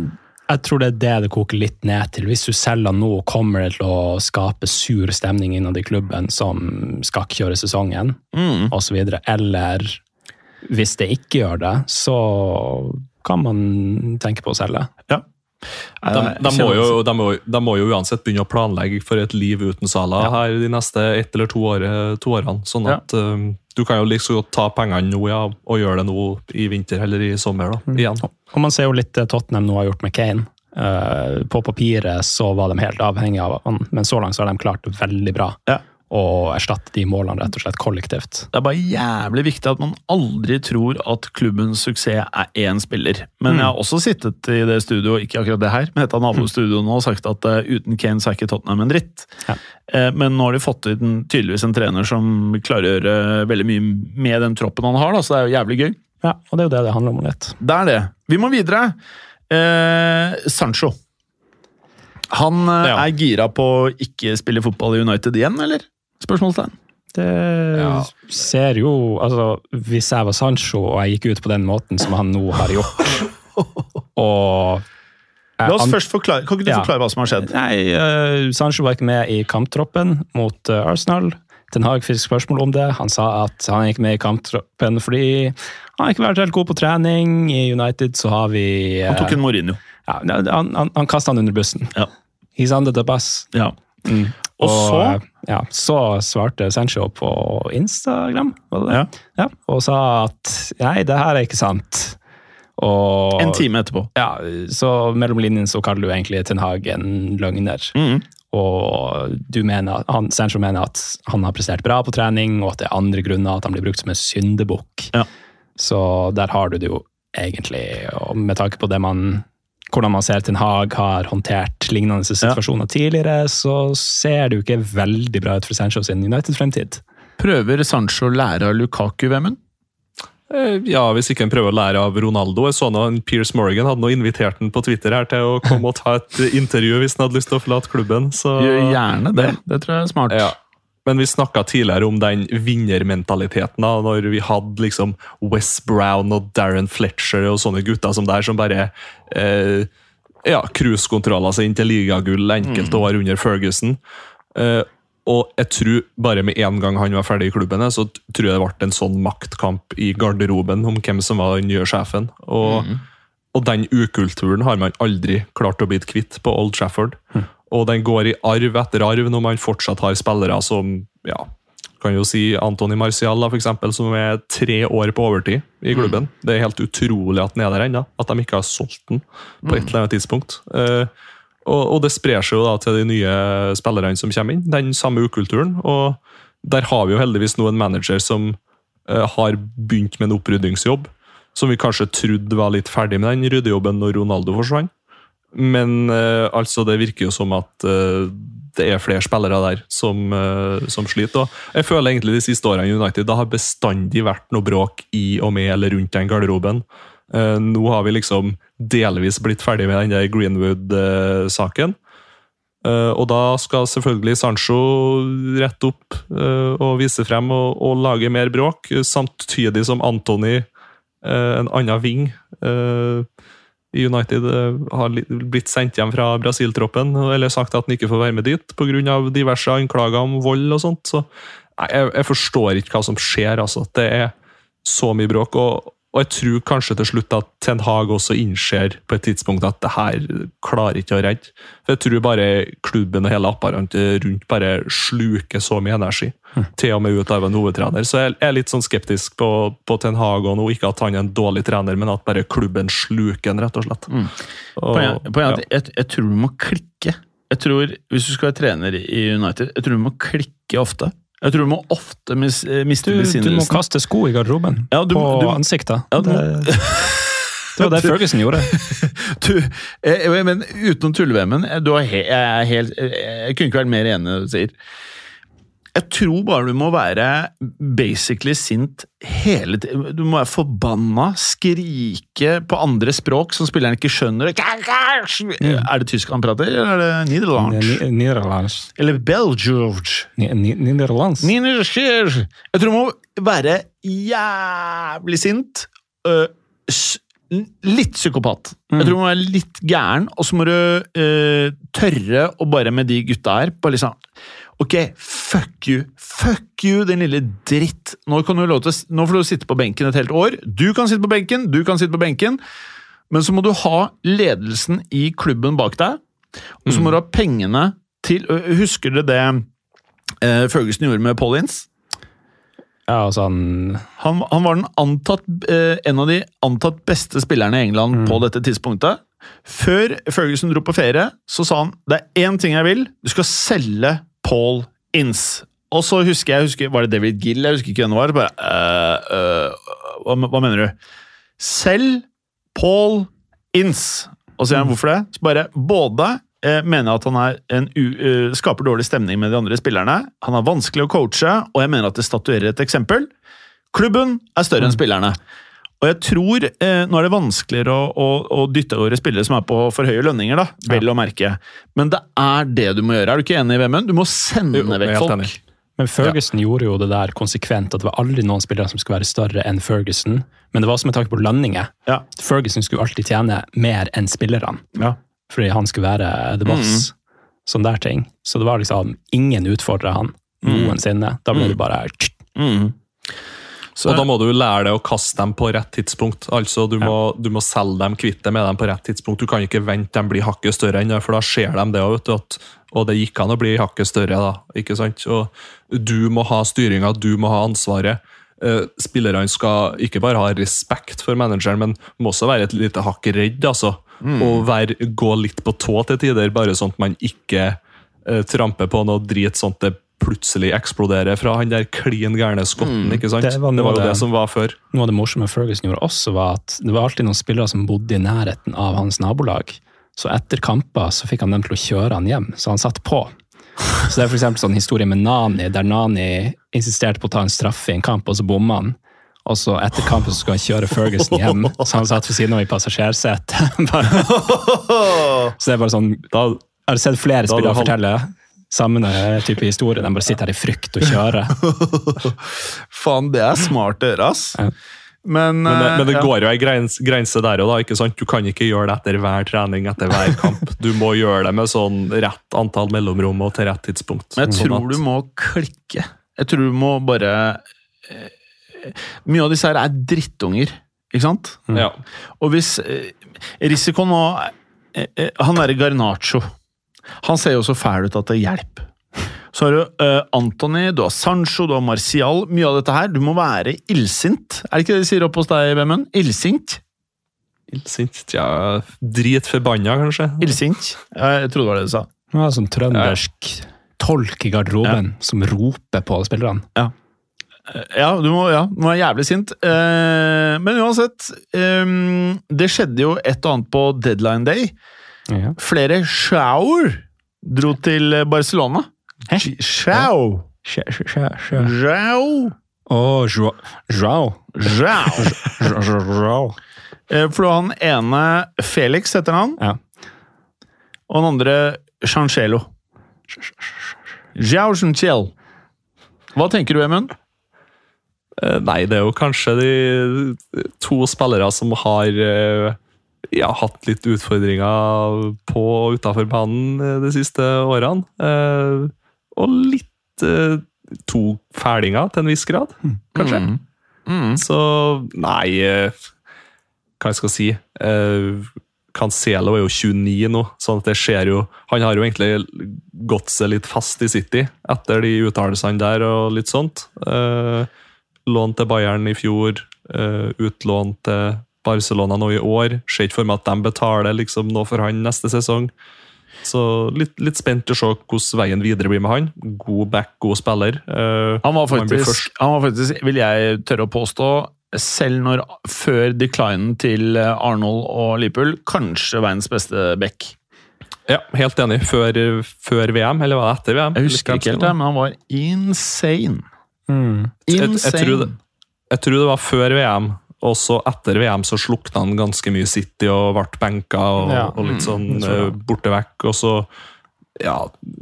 jeg tror det er det det koker litt ned til. Hvis du selger nå, kommer det til å skape sur stemning innad i klubben som skal kjøre sesongen, Mm. osv. Eller hvis det ikke gjør det, så kan man tenke på å selge. Ja. De, de, må jo, de, må, de må jo uansett begynne å planlegge for et liv uten Sala her de neste ett eller to, år, to årene. Sånn Ja. at um, du kan jo liksom godt ta pengene nå ja, og gjøre det nå i vinter eller i sommer. da, Mm. igjen. Og man ser jo litt Tottenham nå har gjort med Kane. Eh, på papiret så var de helt avhengige av han, men så langt så har de klart det veldig bra Ja. Å erstatte de målene rett og slett kollektivt. Det er bare jævlig viktig at man aldri tror at klubbens suksess er én spiller. Men jeg har også sittet i det studioet, ikke akkurat det her, men et av nabostudioene og sagt at uh, uten Kane så er ikke Tottenham en dritt. Ja. Uh, men nå har de fått ut en, tydeligvis en trener som klarer å gjøre veldig mye med den troppen han har, da, så det er jo jævlig gøy. Ja, og det er jo det det handler om litt. Det er det. Vi må videre. Uh, Sancho. Han Ja. er gira på å ikke spille fotball i United igjen, eller? Spørsmålstegn. Det Ja. ser jo Altså, hvis jeg var Sancho og jeg gikk ut på den måten som han nå har gjort, [LAUGHS] og La oss først forklare, Kan ikke du Ja. forklare hva som har skjedd? Nei, uh, Sancho var ikke med i kamptroppen mot uh, Arsenal. Ten Hag fikk spørsmål om det. Han sa at han er ikke med i kamptroppen fordi han har ikke vært helt god på trening. I United så har vi uh, Han tok en Mourinho. ja, Han, han, han kasta han under bussen. Ja. He's under the bus. ja. Og så eh, ja, så svarte Sancho på Instagram? Ja. Ja, og sa at nei, det her er ikke sant. Og, En time etterpå. Ja, så mellom linjene så kaller du egentlig Ten Hag en løgner. Mm. Og du mener, han, Sancho mener at han har prestert bra på trening, og at det er andre grunner at han blir brukt som en syndebukk. Ja. Så der har du det jo egentlig. Og med tanke på det man, hvordan man ser Ten Hag har håndtert lignende situasjoner tidligere, så ser det jo ikke veldig bra ut for Sancho sin United-fremtid. Prøver Sancho å lære av Lukaku, Vemund? Eh, Ja, Hvis ikke han prøver å lære av Ronaldo. Jeg så nå Pierce Piers Morgan hadde nå invitert han på Twitter her til å komme og ta et intervju hvis han hadde lyst til å forlate klubben. Så Gjør gjerne det. Det tror jeg er smart. ja. Men vi snakka tidligere om den vinnermentaliteten. da, Når vi hadde liksom Wes Brown og Darren Fletcher og sånne gutter som der, som bare eh, ja, cruisekontroller seg inn til ligagull enkelte år under Ferguson. Eh, og jeg tror bare med en gang han var ferdig i klubben, så tror jeg det ble en sånn maktkamp i garderoben om hvem som var den nye sjefen. Og, og den ukulturen har man aldri klart å bli kvitt på Old Trafford. Og den går i arv etter arv når man fortsatt har spillere som ja, kan jo si Antony Marcial, da, for eksempel, som er tre år på overtid i klubben. Det er helt utrolig at den er der ennå. At de ikke har solgt den på et eller annet tidspunkt. Uh, og, og det sprer seg jo da til de nye spillerne som kommer inn, den samme ukulturen. Og der har vi jo heldigvis nå en manager som uh, har begynt med en oppryddingsjobb. Som vi kanskje trodde var litt ferdig med den ryddejobben når Ronaldo forsvant. Men eh, altså, det virker jo som at eh, det er flere spillere der som, eh, som sliter. Og jeg føler egentlig de siste årene i United det har bestandig vært noe bråk i og med eller rundt den garderoben. Eh, nå har vi liksom delvis blitt ferdig med den der Greenwood-saken. Eh, og da skal selvfølgelig Sancho rette opp eh, og vise frem og, og lage mer bråk, samtidig som Antony, en annen ving eh, United, eh, har blitt sendt hjem fra Brasil-troppen, eller sagt at han ikke får være med dit pga. diverse anklager om vold og sånt. Så jeg, jeg forstår ikke hva som skjer, altså. Det er så mye bråk. og og jeg tror kanskje til slutt at Ten Hag også innser på et tidspunkt at det her klarer ikke å redde. For Jeg tror bare klubben og hele apparatet rundt bare sluker så mye energi. Til og med ut av en hovedtrener. Så jeg er litt sånn skeptisk på, på Ten Hag og nå. Ikke at han er en dårlig trener, men at bare klubben sluker han, rett og slett. Og, Poenget poenget ja. jeg, jeg tror du må klikke. Jeg tror, Hvis du skal være trener i United, jeg tror du må klikke ofte. Jeg tror du må ofte mis, miste miste Du, du må kaste sko i garderoben. Ja, du på du- ansiktet. Ja, det, det var det [LAUGHS] Ferguson gjorde. [LAUGHS] Du, eh, jeg, men utenom har he, jeg, er jeg, jeg kunne ikke vært mer enig i det du sier. Jeg tror bare du må være basically sint hele tiden. Du må være forbanna, skrike på andre språk som spilleren ikke skjønner. Er det tysk han prater, eller er det nederlandsk? Ni- Eller belgisk? Nederlandsk. Jeg tror du må være jævlig sint. øh, litt psykopat. Jeg tror du må være litt gæren, og så må du øh, tørre å bare med de gutta her bare liksom Ok, fuck you. Fuck you, din lille dritt. Nå, du til, nå får du sitte på benken et helt år. Du kan sitte på benken, du kan sitte på benken. Men så må du ha ledelsen i klubben bak deg, og så må du ha pengene til Husker dere det eh, Ferguson gjorde med Paul Ince? Ja, altså han Han, han var den antatt, eh, en av de antatt beste spillerne i England på dette tidspunktet. Før Ferguson dro på ferie, så sa han det er én ting jeg vil. Du skal selge Paul Ince. Og så husker jeg, husker, Var det David Gill? Jeg husker ikke hvem det var. Bare, uh, uh, hva, hva mener du? Selv Paul Ince. Og så sier han hvorfor det? Så bare både eh, mener jeg at han en skaper dårlig stemning med de andre spillerne. Han er vanskelig å coache, og jeg mener at det statuerer et eksempel. Klubben er større enn spillerne. Og jeg tror eh, Nå er det vanskeligere å, å, å dytte over spillere som er på for høye lønninger, da, vel å merke. Men det er det du må gjøre. Er du ikke enig, i Vemund? Du må sende Jo, vekk folk. enig. Men Ferguson gjorde jo det der konsekvent, at det var aldri noen spillere som skulle være større enn Ferguson. Men det var også med tanke på lønninger. Ja. Ferguson skulle alltid tjene mer enn spillerne, Ja. fordi han skulle være the boss. Sånn der ting. Så det var liksom ingen utfordra han noensinne. Da ble det bare Mm. Så, Og da må du lære deg å kaste dem på rett tidspunkt. Altså, Du må, du må selge dem, kvitte med dem på rett tidspunkt. Du kan ikke vente dem blir hakket større ennå, for da ser de det òg. Og det gikk an å bli hakket større, da. ikke sant? Og du må ha styringa, du må ha ansvaret. Eh, Spillerne skal ikke bare ha respekt for manageren, men må også være et lite hakk redd. altså. Og være, gå litt på tå til tider, bare sånn at man ikke eh, tramper på noe drit sånt det plutselig eksploderer fra han der klin gærne skotten. ikke sant? Det Det var var, jo det- det som var før. Noe av det morsomme Ferguson gjorde også, var at det var alltid noen spillere som bodde i nærheten av hans nabolag. Så etter kamper så fikk han dem til å kjøre han hjem, så han satt på. Så det er for sånn historie med Nani, der Nani insisterte på å ta en straffe i en kamp, og så bomma han. Og så etter kampen så skulle han kjøre Ferguson hjem, så han satt ved siden av i passasjersetet. [LAUGHS] Så det er bare sånn, Da, Jeg har sett flere spillere fortelle Samme type historie. De bare sitter her i frykt og kjører. [LAUGHS] Faen, det er smart dere, ass. Ja. Men, Men det, men det eh, ja. går jo ei grens, grense der òg, da. ikke sant? Du kan ikke gjøre det etter hver trening, etter hver [LAUGHS] kamp. Du må gjøre det med sånn rett antall mellomrom og til rett tidspunkt. Men jeg Sånn tror at- du må klikke. Jeg tror du må bare eh, Mye av disse her er drittunger, ikke sant? ja. Og hvis eh, risikoen nå Han derre Garnaccio Han ser jo så fæl ut at det hjelper. Så har du uh, Anthony, du har Sancho, du har Martial. Mye av dette her. Du må være illsint. Er det ikke det de sier oppe hos deg, Vemund? Illsint? Illsint. Ja, dritforbanna, kanskje. Illsint? Ja, jeg trodde det var det du sa. Ja, som sånn trøndersk tolk i garderoben som roper på spillerne. Ja, du må, ja, du må være jævlig sint. Eh, men uansett, eh, det skjedde jo et og annet på deadline day. Ja. Flere Schauer dro til Barcelona. Hæ? Schau. Schau. Å, Joao. Joao. Schau. Joao. For du har han ene Felix, heter han, Ja. og den andre Chancelo. Jao Chancel. Hva tenker du, Emund? Eh, Nei, det er jo kanskje de to spillere som har eh, ja, hatt litt utfordringer på og utafor banen eh, de siste årene. Eh, Og litt eh, to fælinger til en viss grad, kanskje. Mm. Mm. Så nei eh, Hva jeg skal si eh, Cancelo er jo 29 nå, sånn at det skjer jo Han har jo egentlig gått seg litt fast i City etter de uttalelsene der og litt sånt. Eh, lån til Bayern i fjor, eh, utlån til Barcelona nå i år. Ser ikke for meg at de betaler liksom noe for han neste sesong. Så litt, litt spent til å se hvordan veien videre blir med han. God back, god spiller. Uh, Han var faktisk, han var faktisk, vil jeg tørre å påstå, selv når før declinen til Arnold og Liverpool, kanskje verdens beste back. Ja, helt enig. Før, før VM, eller var det etter VM? Jeg husker ikke helt det, men han var insane. Mm. Jeg, jeg, Insane. tror det, jeg tror det var før VM, og så etter VM så slukna han ganske mye City og ble benka og, Ja. og litt sånn Mm, det. eh, borte vekk. Og så ja,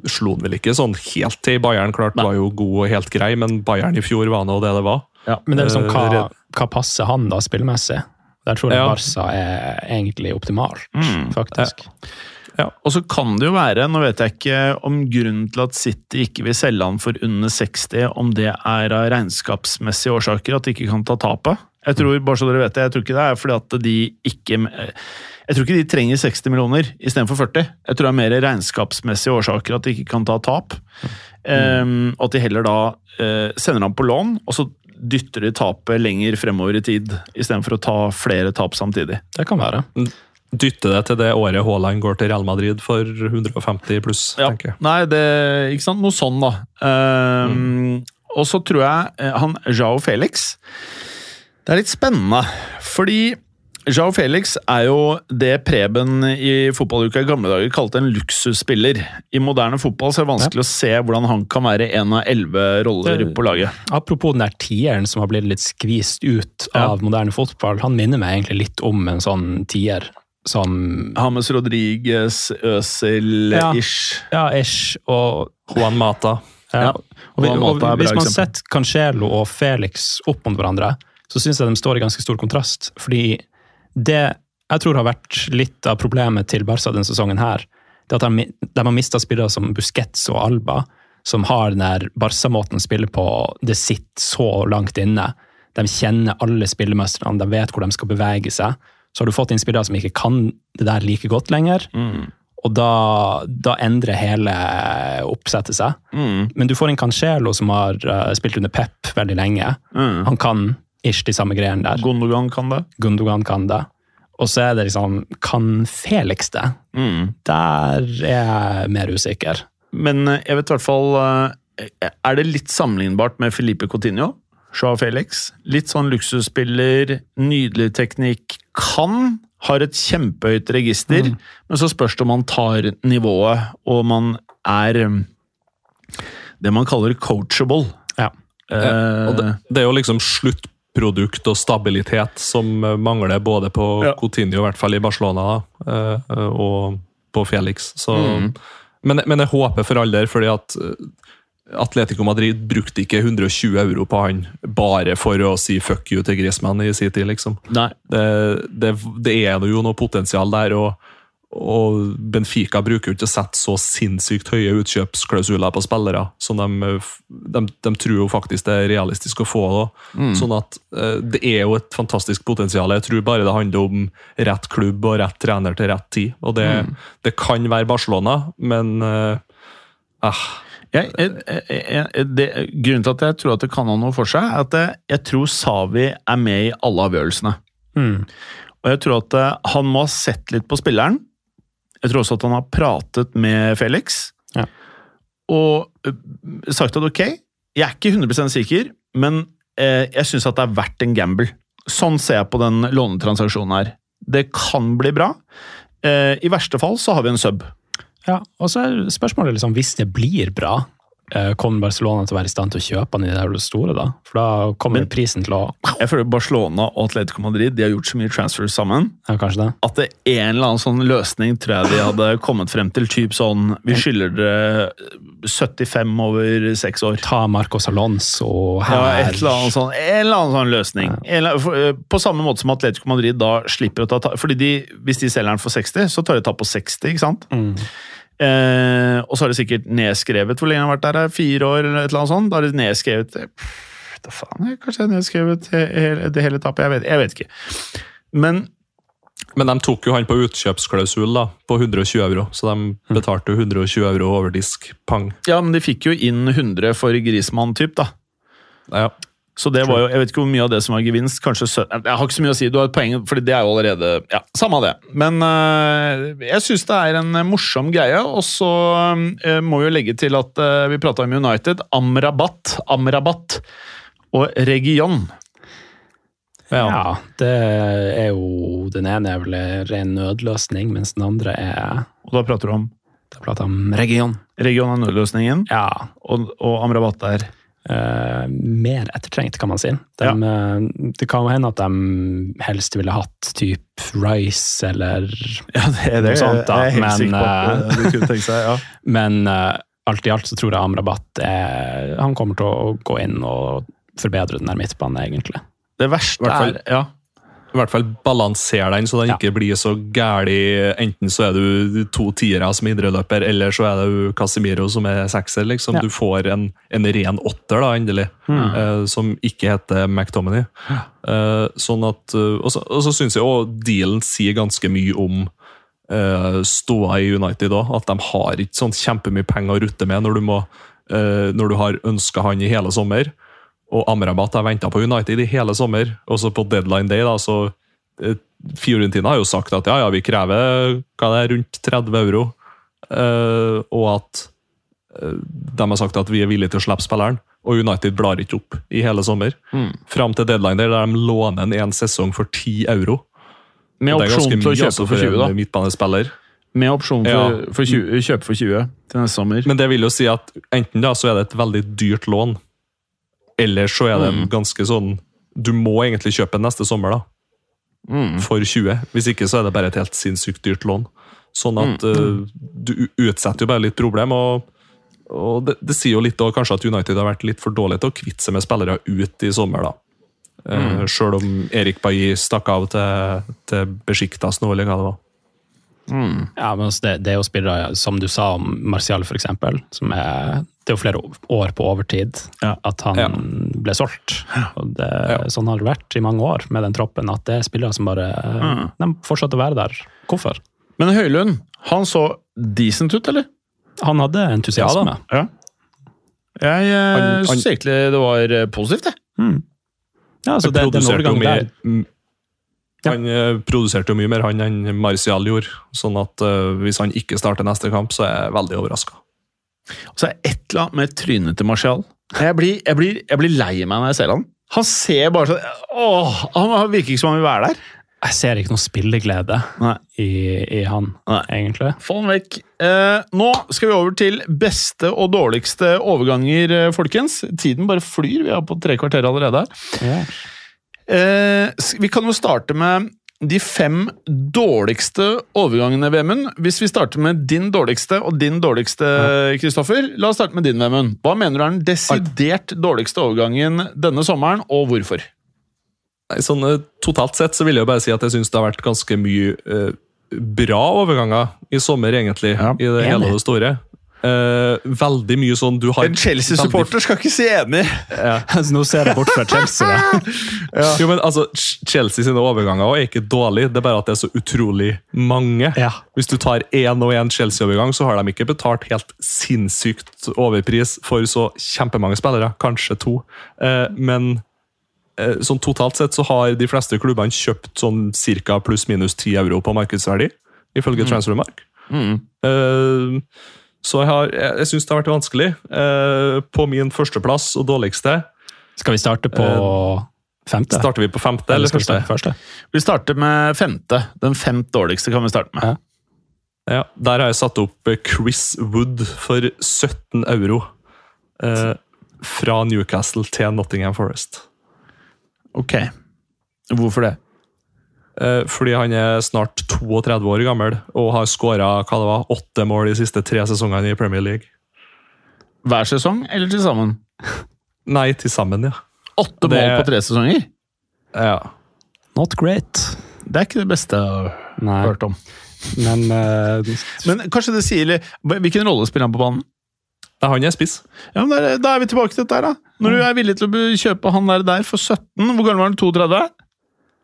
slo han vel ikke sånn helt til. Bayern klart var jo god og helt grei, men Bayern i fjor var nå det det var. Men det er liksom, hva, hva passer han da spillmessig? Der tror jeg Ja. Barca er egentlig optimalt, Mm. faktisk. Og så kan det jo være, nå vet jeg ikke om grunnen til at City ikke vil selge han for under 60, om det er av regnskapsmessige årsaker, at de ikke kan ta tapet. Jeg tror bare så dere vet det, jeg tror ikke det er fordi at de ikke Jeg tror ikke de trenger 60 millioner istedenfor 40. Jeg tror det er mer regnskapsmessige årsaker at de ikke kan ta tap. Um, og at de heller da uh, sender ham på lån, og så dytter de tapet lenger fremover i tid, istedenfor å ta flere tap samtidig. Det kan være. Dytte det til det året Haaland går til Real Madrid for 150 pluss, tenker jeg. Nei, det Ikke sant? Noe sånn, da. Um, Og så tror jeg eh, han Jao Felix Det er litt spennende, fordi Jao Felix er jo det Preben i fotballuka i gamle dager kalte en luksusspiller. I moderne fotball så er det vanskelig å se hvordan han kan være en av elleve roller Det- på laget. Apropos den der tieren som har blitt litt skvist ut Ja. av moderne fotball. Han minner meg egentlig litt om en sånn tier som Hames Rodriguez, Øzil-ish. Ja, ish. Og, Juan Mata. ja. Ja. Juan og Mata er bra hvis man eksempel. setter Cancelo og Felix opp mot hverandre, så syns jeg de står i ganske stor kontrast. Fordi det jeg tror har vært litt av problemet til Barca denne sesongen, her, det at de, de har mista spillere som Busquets og Alba, som har den der Barca-måten å spille på. Det sitter så langt inne. De kjenner alle spillemestrene, de vet hvor de skal bevege seg. Så har du fått inn spillere som ikke kan det der like godt lenger. Mm. Og da, da endrer hele oppsettet seg. Mm. Men du får en Cancelo som har uh, spilt under Pep veldig lenge. Mm. Han kan ish de samme greiene der. Gundogan kan det. Gundogan kan det. Og så er det liksom Kan Felix det? Mm. Der er jeg mer usikker. Men eh, jeg vet i hvert fall eh, Er det litt sammenlignbart med Felipe Coutinho? Joao Felix. Litt sånn luksusspiller, nydelig teknikk. Kan, har et kjempehøyt register, men så spørs det om man tar nivået, og man er eh, det man kaller coachable. Ja. Eh, Og det, det er jo liksom sluttprodukt og stabilitet som eh, mangler både på Ja. Coutinho, i hvert fall i Barcelona, da, eh, og på Felix. Så Mm. Men, men jeg håper for all del, fordi at eh, Atletico Madrid brukte ikke 120 euro på han bare for å si fuck you til Griezmann i sin tid, liksom. Nei. Det, det, det er jo noe potensial der, og, og Benfica bruker jo ikke å sette så sinnssykt høye utkjøpsklausuler på spillere. Så de, de, de tror jo faktisk det er realistisk å få det. Sånn at eh, det er jo et fantastisk potensial. Jeg tror bare det handler om rett klubb og rett trener til rett tid. Og det, det kan være Barcelona, men eh, eh, Jeg, jeg, jeg, det, grunnen til at jeg tror at det kan ha noe for seg, er at jeg, jeg tror Savi er med i alle avgjørelsene. Mm. Og jeg tror at eh, han må ha sett litt på spilleren. Jeg tror også at han har pratet med Felix. Ja. Og eh, sagt at ok, jeg er ikke 100 sikker, men eh, jeg syns at det er verdt en gamble. Sånn ser jeg på den lånetransaksjonen her. Det kan bli bra. Eh, I verste fall så har vi en sub. Ja, og så er spørsmålet liksom, hvis det blir bra, kommer Barcelona til å være i stand til å kjøpe han i det store da? For da kommer Men- prisen til å Jeg føler Barcelona og Atletico Madrid de har gjort så mye transfers sammen Ja, det? at det en eller annen sånn løsning tror jeg de hadde kommet frem til. Typ sånn Vi skylder dere 75 over seks år. Ta Marcos Alonso Ja, et eller annet sånn, en eller annen sånn løsning. En eller, for, eh, på samme måte som Atletico Madrid da slipper å ta ta- fordi de, Hvis de selger den for 60, så tar de ta på 60, ikke sant? Mm. Eh, og så har de sikkert nedskrevet Hvor lenge har vært der? her? Fire år, eller et eller annet sånt? Da har de nedskrevet eh, pff, Da faen, jeg- kanskje jeg har nedskrevet hele, det hele tapet? Jeg vet, jeg vet ikke. Men Men de tok jo han på utkjøpsklausul da, på 120 euro, så de betalte jo 120 euro over disk. Pang. Ja, men de fikk jo inn 100 for Grismann, typ, da. Ja. Så det var jo, Jeg vet ikke hvor mye av det som var gevinst. kanskje Jeg har ikke så mye å si, du har et poeng, for det er jo allerede Ja, samme av det. Men øh, jeg syns det er en morsom greie. Og så øh, må vi jo legge til at øh, vi prata om United. Amrabat, Amrabat og Region. Ja. det er jo Den ene er vel en ren nødløsning, mens den andre er Og da prater du om Da prater jeg om region. Region er nødløsningen, Ja. og, og Amrabat er eh, mer ettertrengt, kan man si. De, ja. det kan hende at de helst ville hatt type Rice eller Ja, det, Noe sånt, da, jeg er helt men, på at de kunne tenke seg. ja. [LAUGHS] Men uh, alt i alt så tror jeg Amrabat er, han kommer til å gå inn og forbedre den der midtbanen, egentlig. Det verste er ja. I hvert fall balansere den, så den Ja. ikke blir så gæli. Enten så er du to tiere som indreløper, eller så er det jo Casemiro som er sekser. liksom. Ja. Du får en, en ren åtter, da, endelig, eh, som ikke heter McTominay. Eh, sånn at, eh, og så, og så syns jeg òg dealen sier ganske mye om uh, ståa i United òg. At de har ikke sånn kjempemye penger å rutte med når du, må, når du har ønska han i hele sommer. Og Amrabat har venta på United i hele sommer. Og så på deadline day, da, så eh, Fiorentina har jo sagt at ja, ja, vi krever hva det er, rundt 30 euro. Uh, og at uh, de har sagt at vi er villige til å slippe spilleren. Og United blar ikke opp i hele sommer. Fram til deadline day, der de låner en en sesong for 10 euro. Med opsjon til å altså, kjøpe for 20, da. midtbanespiller. Med opsjon for, Ja. for 20, kjøpe for 20 til neste sommer. Men det vil jo si at enten da så er det et veldig dyrt lån, eller så er det Mm. ganske sånn Du må egentlig kjøpe den neste sommer, da. Mm. For 20. Hvis ikke så er det bare et helt sinnssykt dyrt lån. Sånn at Mm. uh, du utsetter jo bare litt problem. og og det, det sier jo litt da, kanskje at United har vært litt for dårlig til å kvitte seg med spillere ut i sommer. da. Mm. Uh, Selv om Erik Bailly stakk av til, til Besjiktas nå, eller hva det var. Ja, men altså det, det er jo spillere, som du sa om Martial for eksempel, som er Det er jo flere år på overtid Ja. at han Ja. ble solgt. Og det, Ja. Sånn har det vært i mange år med den troppen, at det er spillere som bare Mm. De fortsatte å være der. Hvorfor? Men Høylund, han så decent ut, eller? Han hadde entusiasme. Ja. Jeg eh, syns egentlig det var eh, positivt, jeg. Mm. Ja, altså det, den overgangen mye- der m- Han eh, produserte jo mye mer han enn Martial gjorde. Sånn at eh, hvis han ikke starter neste kamp, så er jeg veldig overraska. Og så er det et eller annet med trynet til Martial. Jeg blir, jeg, blir, jeg blir lei meg når jeg ser han. Han ser bare sånn Åh, Han virker ikke som han vil være der. Jeg ser ikke noe spilleglede i, i han, Nei. egentlig. Få han vekk. Eh, nå skal vi over til beste og dårligste overganger, eh, folkens. Tiden bare flyr. Vi er på tre kvarter allerede. Ja. Eh, vi kan jo starte med de fem dårligste overgangene, Vemund. Hvis vi starter med din dårligste og din dårligste, Kristoffer. La oss starte med din, Vemund. Hva mener du er den desidert dårligste overgangen denne sommeren, og hvorfor? Nei, sånn, eh, totalt sett så vil jeg jo bare si at jeg syns det har vært ganske mye eh, bra overganger i sommer, egentlig. Ja, I det hele og det store. Eh, veldig mye sånn du har En Chelsea-supporter skal ikke si enig! [LAUGHS] Altså, nå ser jeg bort fra Chelsea. da. [LAUGHS] ja. Jo, men altså, Chelsea sine overganger er ikke dårlige, det er bare at det er så utrolig mange. Ja. Hvis du tar én og én Chelsea-overgang, så har de ikke betalt helt sinnssykt overpris for så kjempemange spillere. Kanskje to. Uh, men uh, sånn totalt sett så har de fleste klubbene kjøpt sånn ca. pluss-minus 10 euro på markedsverdi, ifølge Transfermark. Eh, så jeg, har- jeg, jeg syns det har vært vanskelig. Eh, på min førsteplass og dårligste Skal vi starte på femte? starter vi på femte eller eller første. første? Vi starter med femte. Den femt dårligste kan vi starte med. Ja. Ja, Der har jeg satt opp eh, Chris Wood for 17 euro. Eh, fra Newcastle til Nottingham Forest. Ok. Hvorfor det? Eh, fordi han er snart 32 år gammel og har skåra åtte mål de siste tre sesongene i Premier League. Hver sesong, eller til sammen? Nei, til sammen, ja. Åtte Det- mål på tre sesonger? ja. Not great. Det er ikke det beste jeg har hørt om. men uh... Men kanskje det sier litt Hvilken rolle spiller han på banen? Det er Han jeg spiss. Ja, men da er- Da er vi tilbake til dette da. Når du er villig til å kjøpe han der, der for 17, hvor gammel var han? 32?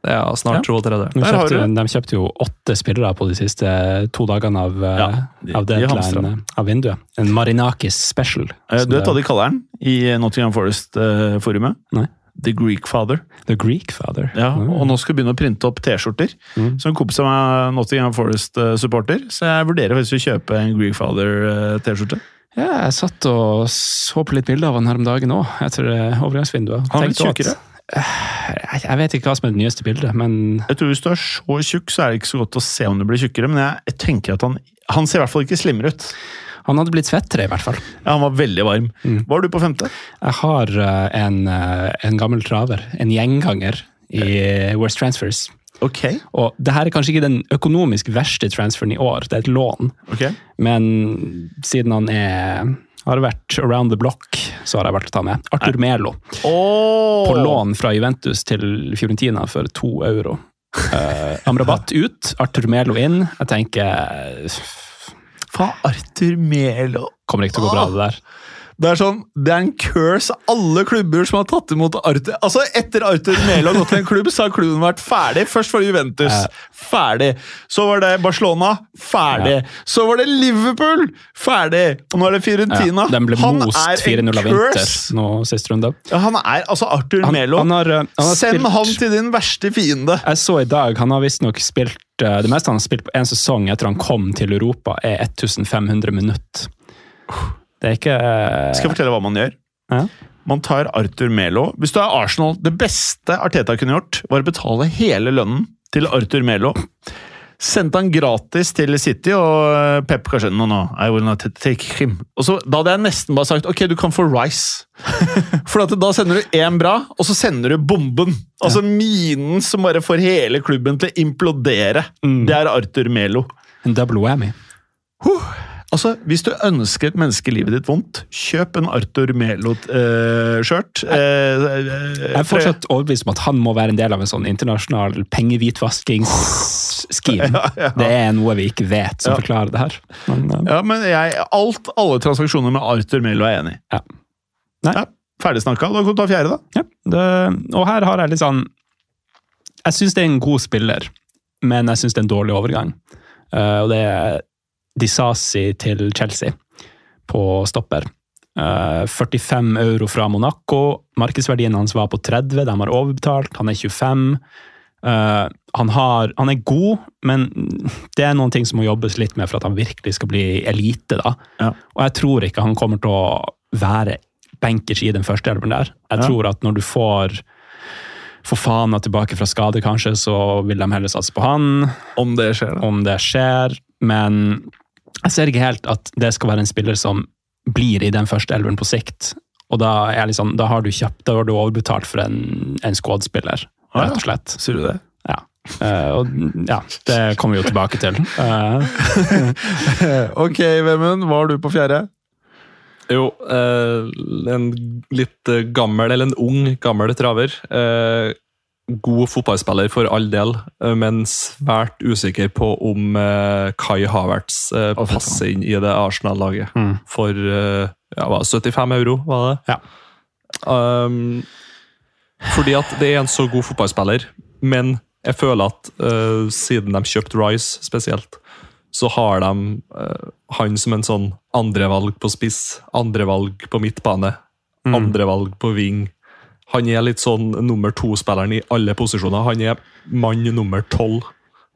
Ja, snart 32. de kjøpte, de kjøpte jo åtte spillere på de siste to dagene av, eh, Ja, de- av, deadline, eh, av vinduet. En Marinakis special. Eh, Du vet hva de kaller den i Nottingham Forest-forumet? Nei. The Greek Father. The Greek Father. Ja. Og nå skal vi begynne å printe opp T-skjorter. Mm. Som en kompis av meg er Nottingham Forest-supporter, så jeg vurderer faktisk å kjøpe en Greek Father-T-skjorte. Ja, jeg satt og så på litt bilder av han her om dagen òg, etter eh, overgangsvinduet. Han er litt tjukkere. Jeg vet ikke hva som er det nyeste bildet, men Jeg tror Hvis du er så tjukk, så er det ikke så godt å se om du blir tjukkere, men jeg, jeg tenker at han Han ser i hvert fall ikke slimmere ut. han hadde blitt svettere, i hvert fall. Ja, Han var veldig varm. Mm. Var du på femte? Jeg har eh, en, eh, en gammel traver, en gjenganger, i Worst Transfers. Ok. Og det her er kanskje ikke den økonomisk verste transferen i år, det er et lån. ok. Men siden han er, har vært around the block, så har jeg vært å ta med. Arthur Melo. Oh. På lån fra Juventus til Fiorentina for to euro. Uh, Amrabat [LAUGHS] ut, Arthur Melo inn. Jeg tenker Faen, Arthur Melo. Kommer ikke til å gå bra, det der. Det er sånn, det er en curse. Alle klubber som har tatt imot Arthur Altså, Etter Arthur Melo har gått til en klubb, så har klubben vært ferdig. Først var det Juventus. Ferdig. Så var det Barcelona. Ferdig. Så var det Liverpool. Ferdig. Og nå er det Fiorentina. Ja, den ble Han most er 4-0 en av Inter nå sist runde. Ja, han er altså Arthur Han, Melo. han har, han har Send spilt, han til din verste fiende. Jeg så i dag, han har visstnok spilt uh, Det meste han har spilt på én sesong etter han kom til Europa, er 1500 minutter. Det er ikke uh, Skal jeg fortelle hva man gjør? Ja. Man tar Arthur Melo. Hvis du er Arsenal, det beste Arteta kunne gjort, var å betale hele lønnen til Arthur Melo. Sendte han gratis til City, og eh, Pep kanskje no, no, I will not take him. Og så, Da hadde jeg nesten bare sagt ok, du kan få Rice. [LAUGHS] For da sender du én bra, og så sender du bomben. Altså minen som bare får hele klubben til å implodere. Mm. Det er Arthur Melo. en double whammy. Altså, Hvis du ønsker et menneske livet ditt vondt, kjøp en Arthur Melo-skjørt. Jeg er fortsatt overbevist om at han må være en del av en sånn internasjonal pengehvitvaskingsscheme. [LAUGHS] Ja, ja. Det er noe vi ikke vet som Ja. forklarer det her. Men, uh, Ja, men jeg, alt, alle transaksjoner med Arthur Melo er jeg enig i. Ja. Nei. Ja, ferdig snakka. Da kan du ta fjerde, da. ja, det, og her har jeg litt sånn Jeg syns det er en god spiller, men jeg syns det er en dårlig overgang. Uh, og det er Disasi til Chelsea på stopper. Uh, 45 euro fra Monaco. Markedsverdien hans var på 30, de har overbetalt. Han er 25. Uh, han, har, han er god, men det er noen ting som må jobbes litt med for at han virkelig skal bli elite. da. Ja. Og jeg tror ikke han kommer til å være bankers i den første elveren der. Jeg Ja. tror at når du får for Fofana tilbake fra skade, kanskje, så vil de heller satse på han Om det skjer, da. om det skjer, men jeg ser ikke helt at det skal være en spiller som blir i den første elveren på sikt. Og da, er jeg liksom, da har du kjøpt, da har du overbetalt for en, en squad-spiller, Ah, rett og slett. Sier du det? Ja. Uh, og ja, det kommer vi jo tilbake til. Uh. [LAUGHS] Ok, Vemund, hva har du på fjerde? Jo, uh, en litt gammel, eller en ung gammel traver. God fotballspiller for all del, eh, men svært usikker på om eh, Kai Havertz eh, passer inn i det Arsenal-laget. Mm. For ja, hva, 75 euro, var det? Ja. Um, fordi at det er en så god fotballspiller, men jeg føler at uh, siden de kjøpte Rice spesielt, så har de uh, han som en sånn andrevalg på spiss, andrevalg på midtbane, Mm. andrevalg på wing. Han er litt sånn nummer to-spilleren i alle posisjoner. Han er mann nummer tolv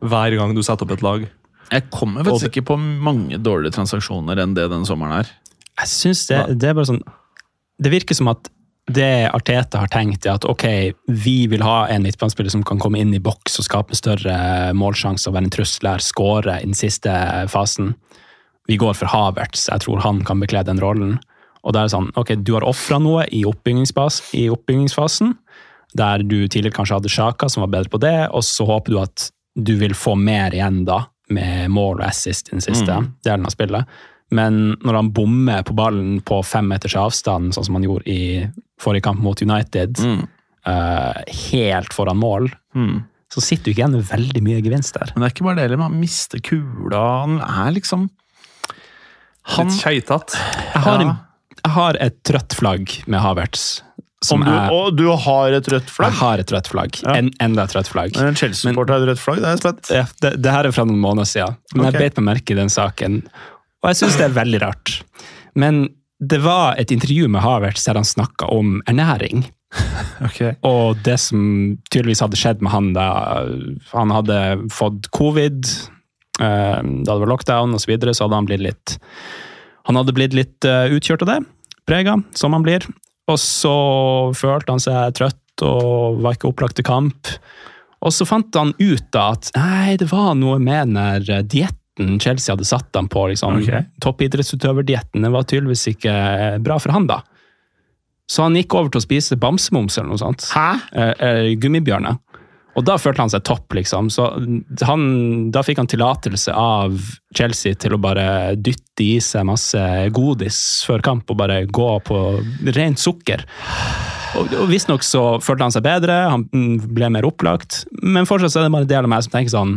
hver gang du setter opp et lag. Jeg kommer faktisk ikke på mange dårlige transaksjoner enn det denne sommeren er. Jeg synes det, det er bare sånn Det virker som at det Arteta har tenkt, er at ok, vi vil ha en midtbanespiller som kan komme inn i boks og skape større målsjanse og være en trussel her, skåre i den siste fasen. Vi går for Havertz. Jeg tror han kan bekle den rollen. Og det er sånn, ok, Du har ofra noe i, i oppbyggingsfasen, der du tidligere kanskje hadde Sjaka, som var bedre på det, og så håper du at du vil få mer igjen da, med mål og assist i den siste delen av spillet. Men når han bommer på ballen på fem meters avstand, sånn som han gjorde i forrige kamp mot United, Mm. uh, helt foran mål, Mm. så sitter du ikke igjen med veldig mye gevinst der. Men det er ikke bare det heller, man mister kula. Han er liksom Han Litt keitete. Jeg har, Ja. en, jeg har et trøtt flagg med Havertz. Som Om du, er, Og du har et rødt jeg har et rødt flagg. Ja. En, enda et rødt flagg. Men en Chelsea-supporter har et rødt flagg? Det er jeg spent. Ja, det, det her er fra noen måneder siden, men okay. jeg beit meg merke i den saken. Og jeg syns det er veldig rart. Men det var et intervju med Havertz der han snakka om ernæring. [LAUGHS] Okay. Og det som tydeligvis hadde skjedd med han da han hadde fått covid, eh, da det var lockdown osv., så, videre, så hadde han blitt litt Han hadde blitt litt eh, utkjørt av det, prega, som han blir. Og så følte han seg trøtt og var ikke opplagt til kamp. Og så fant han ut da at nei, det var noe med den der dietten Chelsea hadde satt ham på. liksom. Okay. Toppidrettsutøverdietten var tydeligvis ikke bra for han, da. Så han gikk over til å spise bamsemums eller noe sånt. Hæ? Eh, eh, gummibjørner. Og da følte han seg topp, liksom. Så han, da fikk han tillatelse av Chelsea til å bare dytte i seg masse godis før kamp og bare gå på rent sukker. Og, og Visstnok så følte han seg bedre, han ble mer opplagt, men fortsatt så er det bare en del av meg som tenker sånn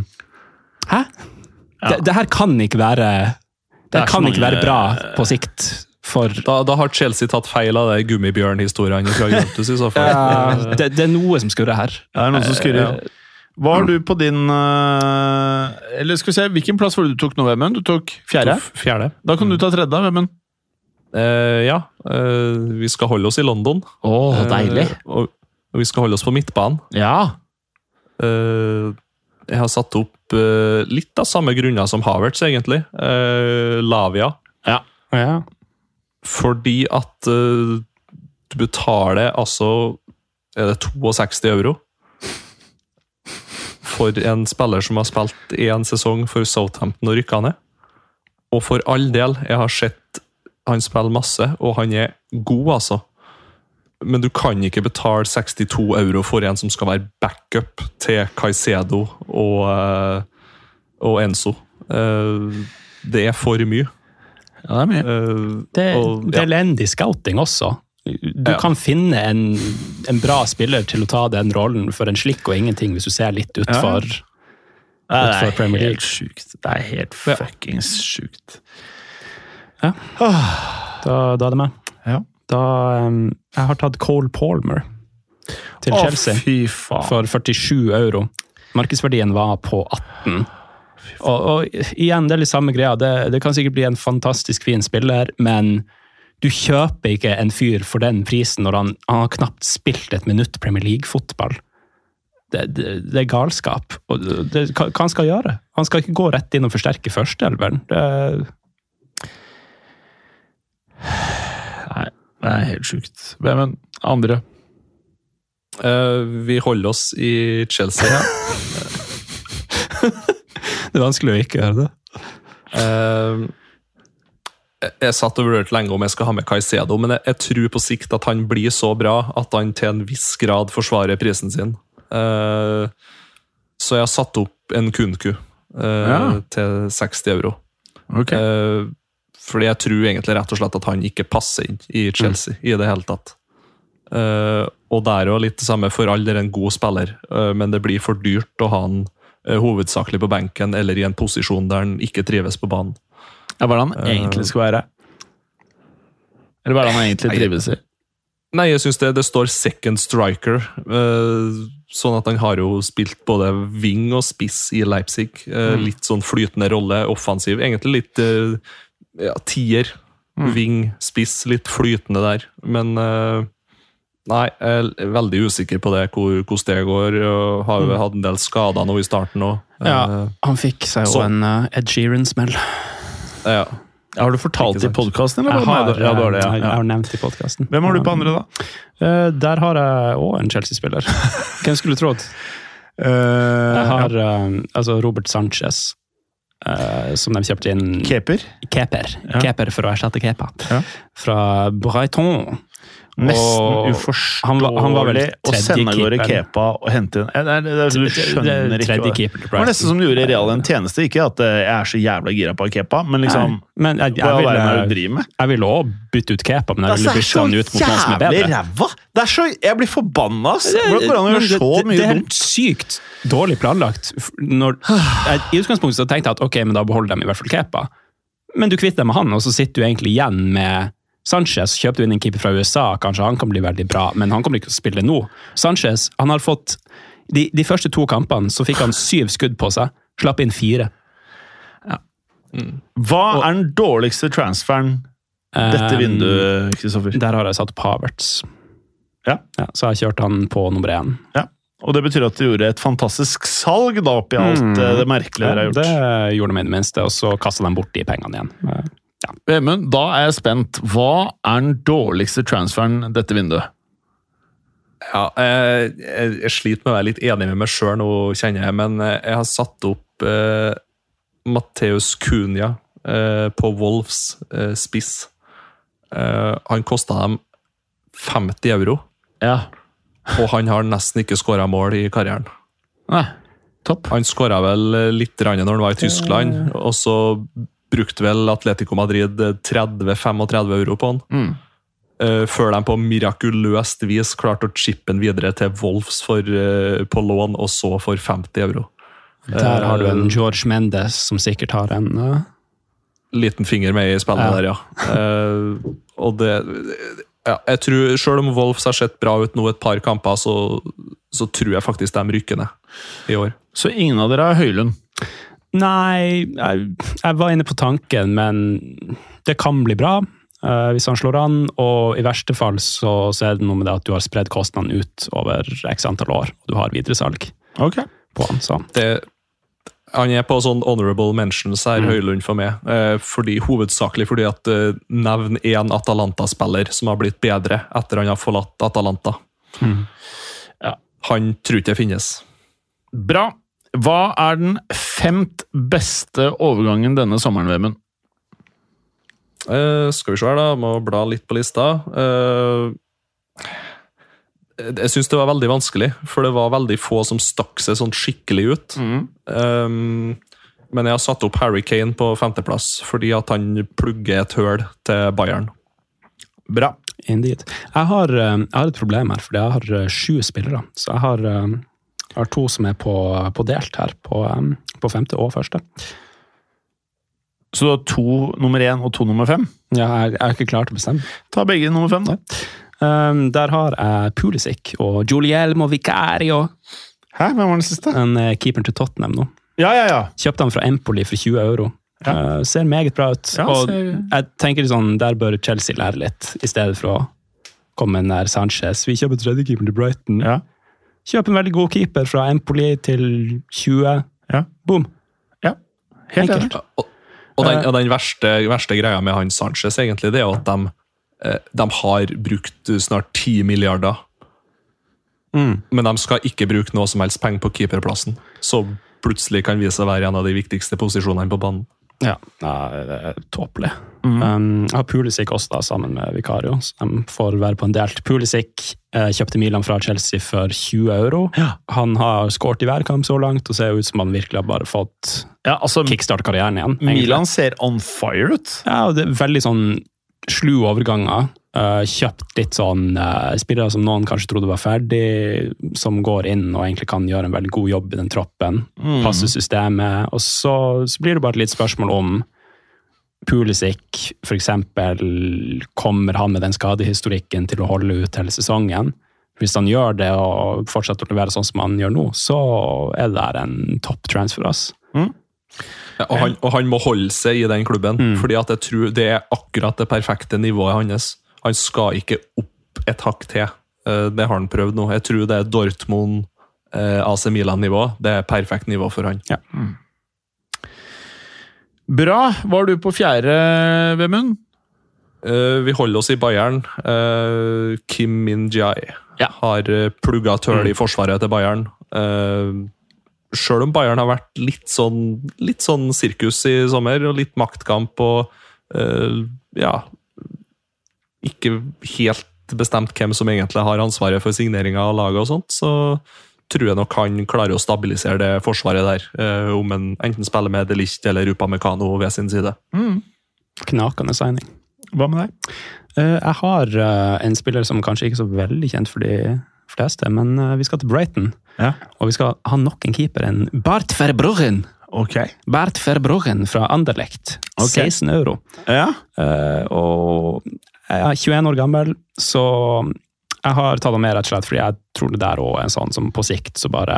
Hæ? Ja. Det, det her kan ikke være Det, Det kan mange, ikke være bra på sikt for Da, da har Chelsea tatt feil av det gummibjørn-historiene fra Juventus i så fall. [LAUGHS] Ja, det, det er noe som skurrer her. Det er noe som skurrer. Hva har du på din eh, Eller skal vi se, Hvilken plass var det du tok nå, Vemund? Du tok fjerde? Tof, Fjerde. Da kan du ta tredje, Vemund. Uh, ja, Uh, vi skal holde oss i London. Å, Uh, og, og vi skal holde oss på midtbanen. Ja. Eh, jeg har satt opp eh, litt av samme grunner som Havertz, egentlig. Eh, Lavia. ja. Ja. Fordi at uh, du betaler altså Er det 62 euro? For en spiller som har spilt én sesong for Southampton og rykka ned. Og for all del, jeg har sett han spiller masse, og han er god, altså. Men du kan ikke betale 62 euro for en som skal være backup til Caicedo og, eh, og Enzo. Eh, det er for mye. Ja, det er mye. Det, og, det er ja. elendig scouting også. Du Ja. kan finne en, en bra spiller til å ta den rollen for en slikk og ingenting, hvis du ser litt utfor. Ja, ut for League. Premier League. helt sjukt. Det er helt Ja. fuckings sjukt. Da, da er det meg. Ja. Da, um, jeg har tatt Cole Palmer til Chelsea fy faen. for 47 euro. Markedsverdien var på 18. Og, og igjen, det er litt samme greia. Det, det kan sikkert bli en fantastisk fin spiller, men du kjøper ikke en fyr for den prisen når han, han har knapt spilt et minutt Premier League-fotball. Det, det, det er galskap. Og det, hva han skal gjøre? Han skal ikke gå rett inn og forsterke førsteelveren. Det- Nei, det er helt sjukt. Vemund, andre. uh, vi holder oss i Chelsea. [LAUGHS] Det er vanskelig å ikke gjøre det. Uh, jeg- satt og vurderte lenge om jeg skal ha med Caicedo, men jeg, jeg tror på sikt at han blir så bra at han til en viss grad forsvarer prisen sin. Uh, Så jeg har satt opp en Kunku uh, Ja. til 60 euro. Okay. Uh, fordi jeg tror egentlig rett og slett at han ikke passer inn i Chelsea i det hele tatt. Eh, og det er jo litt det samme for all er en god spiller, eh, men det blir for dyrt å ha han hovedsakelig på benken eller i en posisjon der han ikke trives på banen. Ja, hva er det han egentlig skal være? Eller hva er det han egentlig trives i? Nei, jeg syns det, det står second striker. eh, sånn at han har jo spilt både wing og spiss i Leipzig. eh, Litt sånn flytende rolle, offensiv. Egentlig litt eh, ja, tier. Wing, spiss, litt flytende der. Men eh, nei, jeg er veldig usikker på det, hvor, hvordan det går. og Har jo hatt en del skader nå i starten òg. Ja, han fikk seg jo en uh, Ed Sheeran-smell. ja. Har du fortalt i podkasten, Jeg har, ja, det, jeg, jeg har nevnt i podkasten. Hvem har du på andre, da? Uh, der har jeg òg en Chelsea-spiller. [LAUGHS] Hvem skulle trodd? Uh, Jeg har uh, altså Robert Sanchez, Uh, som de kjøpte inn Keper. Keper. Ja. Keper for å erstatte Kepa. Ja. Fra Brighton. Nesten uforståelig han han var vel å sende av gårde. Kepa og hente inn det det Du skjønner ikke hva Det var nesten som du gjorde i Real en tjeneste. Ikke at eh, jeg er så jævla gira på Kepa, men liksom Men jeg, jeg, du jeg, ville, jeg ville òg bytte ut Kepa, men jeg Altså, ville det bytte han ut mot noen som er bedre. ræva! Det er så, jeg blir forbanna! Hvordan går det an å så det, er sykt dårlig planlagt. Når, jeg, I utgangspunktet så tenkte jeg at ok, men da beholder de i hvert fall Kepa. Men du kvitter deg med han, og så sitter du egentlig igjen med Sanchez. Kjøpte inn en keeper fra USA, kanskje han kan bli veldig bra, men han kommer ikke til å spille nå. Sanchez han har fått de, de første to kampene så fikk han syv skudd på seg. Slapp inn fire. Hva er den dårligste transferen dette Um, vinduet, Kristoffer? Der har jeg satt opp Havertz. Ja. så jeg kjørte kjørt han på nummer én. Ja. Og det betyr at du gjorde et fantastisk salg da oppi alt Mm. eh, det merkelige dere har gjort. Det gjorde de i det minste, og så kasta de bort de pengene igjen. Eh, Vemund, da er jeg spent. Hva er den dårligste transferen dette vinduet? Ja, jeg, jeg, jeg sliter med å være litt enig med meg sjøl nå, kjenner jeg, men eh, jeg har satt opp eh, Mateus Cunha eh, på Wolfs eh, spiss. Eh, han kosta dem 50 euro, Ja. og han har nesten ikke skåra mål i karrieren. Nei, topp. Han skåra vel eh, litt når han var i Tyskland, og så brukte vel Atletico Madrid eh, 30-35 euro på han. Mm. Uh, før de på mirakuløst vis klarte å chippe den videre til Wolves for, uh, på lån, og så for 50 euro. Der har du Eh, en George Mendes som sikkert har en uh... Liten finger med i spillet Ja. der, ja. Eh, og det ja, jeg tror, Selv om Wolves har sett bra ut nå et par kamper, så, så tror jeg faktisk de rykker ned i år. Så ingen av dere har Høylund? Nei, jeg, jeg var inne på tanken, men det kan bli bra uh, hvis han slår an. Og i verste fall så, så er det noe med det at du har spredd kostnadene ut over x antall år, og du har videresalg okay. på han. Så. Det, han er på sånn honorable mentions her, Mm. Høylund for meg. Eh, fordi, hovedsakelig fordi at eh, nevn én Atalanta-spiller som har blitt bedre etter han har forlatt Atalanta. Mm. Ja. Han tror ikke det finnes. Bra. Hva er den femt beste overgangen denne sommeren, Vemund? Uh, skal vi se her, da. Må bla litt på lista. Uh, jeg syns det var veldig vanskelig, for det var veldig få som stakk seg sånn skikkelig ut. Um, men jeg har satt opp Harry Kane på femteplass, fordi at han plugger et høl til Bayern. Bra. Indeed. Jeg har, jeg har et problem her, fordi jeg har sju spillere. Så jeg har, jeg har to som er på, på delt her, på, på femte og første. Så du har to nummer én og to nummer fem? Ja, jeg, jeg er ikke klar til å bestemme. Ta begge nummer fem, da. Um, der har jeg Pulisic og Julielmo Vicario, Hæ, hvem var den siste? en uh, keeper til Tottenham nå. Ja, ja, ja. Kjøpte han fra Empoli for 20 euro. Ja. Uh, ser meget bra ut. Ja, og ser- jeg tenker sånn, Der bør Chelsea lære litt, i stedet for å komme nær Sanchez. Vi kjøper tredjekeeper til Brighton. ja. Kjøp en veldig god keeper fra Empoli til 20. Ja. Boom. Ja, Helt Enkelt. Og, og den, Eh. og den verste, verste greia med han Sanchez egentlig, det er jo at de, eh, de har brukt snart 10 milliarder, Mm. men de skal ikke bruke noe som helst penger på keeperplassen. Så plutselig kan vise seg å være en av de viktigste posisjonene på banen. Ja, er tåpelig. Um, jeg har Pulisic også da, sammen med Vikario, de får være på en delt. Pulisic eh, kjøpte Milan fra Chelsea for 20 euro. Ja. Han har skåret i hver kamp så langt, og ser ut som han virkelig har bare fått Ja, altså, kickstart karrieren igjen. egentlig. Milan ser on fire ut. Ja, og det er veldig sånn slu overganger. Uh, kjøpt litt sånn uh, spillere som noen kanskje trodde var ferdig, som går inn og egentlig kan gjøre en veldig god jobb i den troppen. Passe systemet. Og så, så blir det bare litt spørsmål om Pulisic, eksempel, kommer han med den skadehistorikken til å holde ut hele sesongen? Hvis han gjør det og fortsetter å levere sånn som han gjør nå, så er det en topp transfer. ass. Ja, og, han, og han må holde seg i den klubben, Mm. fordi at jeg tror det er akkurat det perfekte nivået hans. Han skal ikke opp et hakk til. Eh, Det har han prøvd nå. Jeg tror det er Dortmund, eh, AC Milan-nivå. Det er perfekt nivå for han. Bra. Var du på fjerde, Vemund? Eh, Vi holder oss i Bayern. Eh, Kim Min-jai Ja. har plugga tøl i forsvaret til Bayern. Sjøl om Bayern har vært litt sånn, litt sånn sirkus i sommer, og litt maktkamp og uh, ja Ikke helt bestemt hvem som egentlig har ansvaret for signeringa av laget, og sånt, så tror jeg nok han klarer å stabilisere det forsvaret der. Uh, om en enten spiller med Delicht eller Upamecano ved sin side. Knakende signing. Hva med deg? Uh, Jeg har en spiller som kanskje ikke er så veldig kjent for de fleste, men eh, vi skal til Brighton. Ja. Og vi skal ha nok en keeper, en Bart Verbruggen. Okay. Bert Verbruggen fra Anderlecht. Okay. 16 euro. Ja. Uh, og jeg er 21 år gammel, så jeg har tatt ham med rett og slett fordi jeg tror det der òg er en sånn som på sikt så bare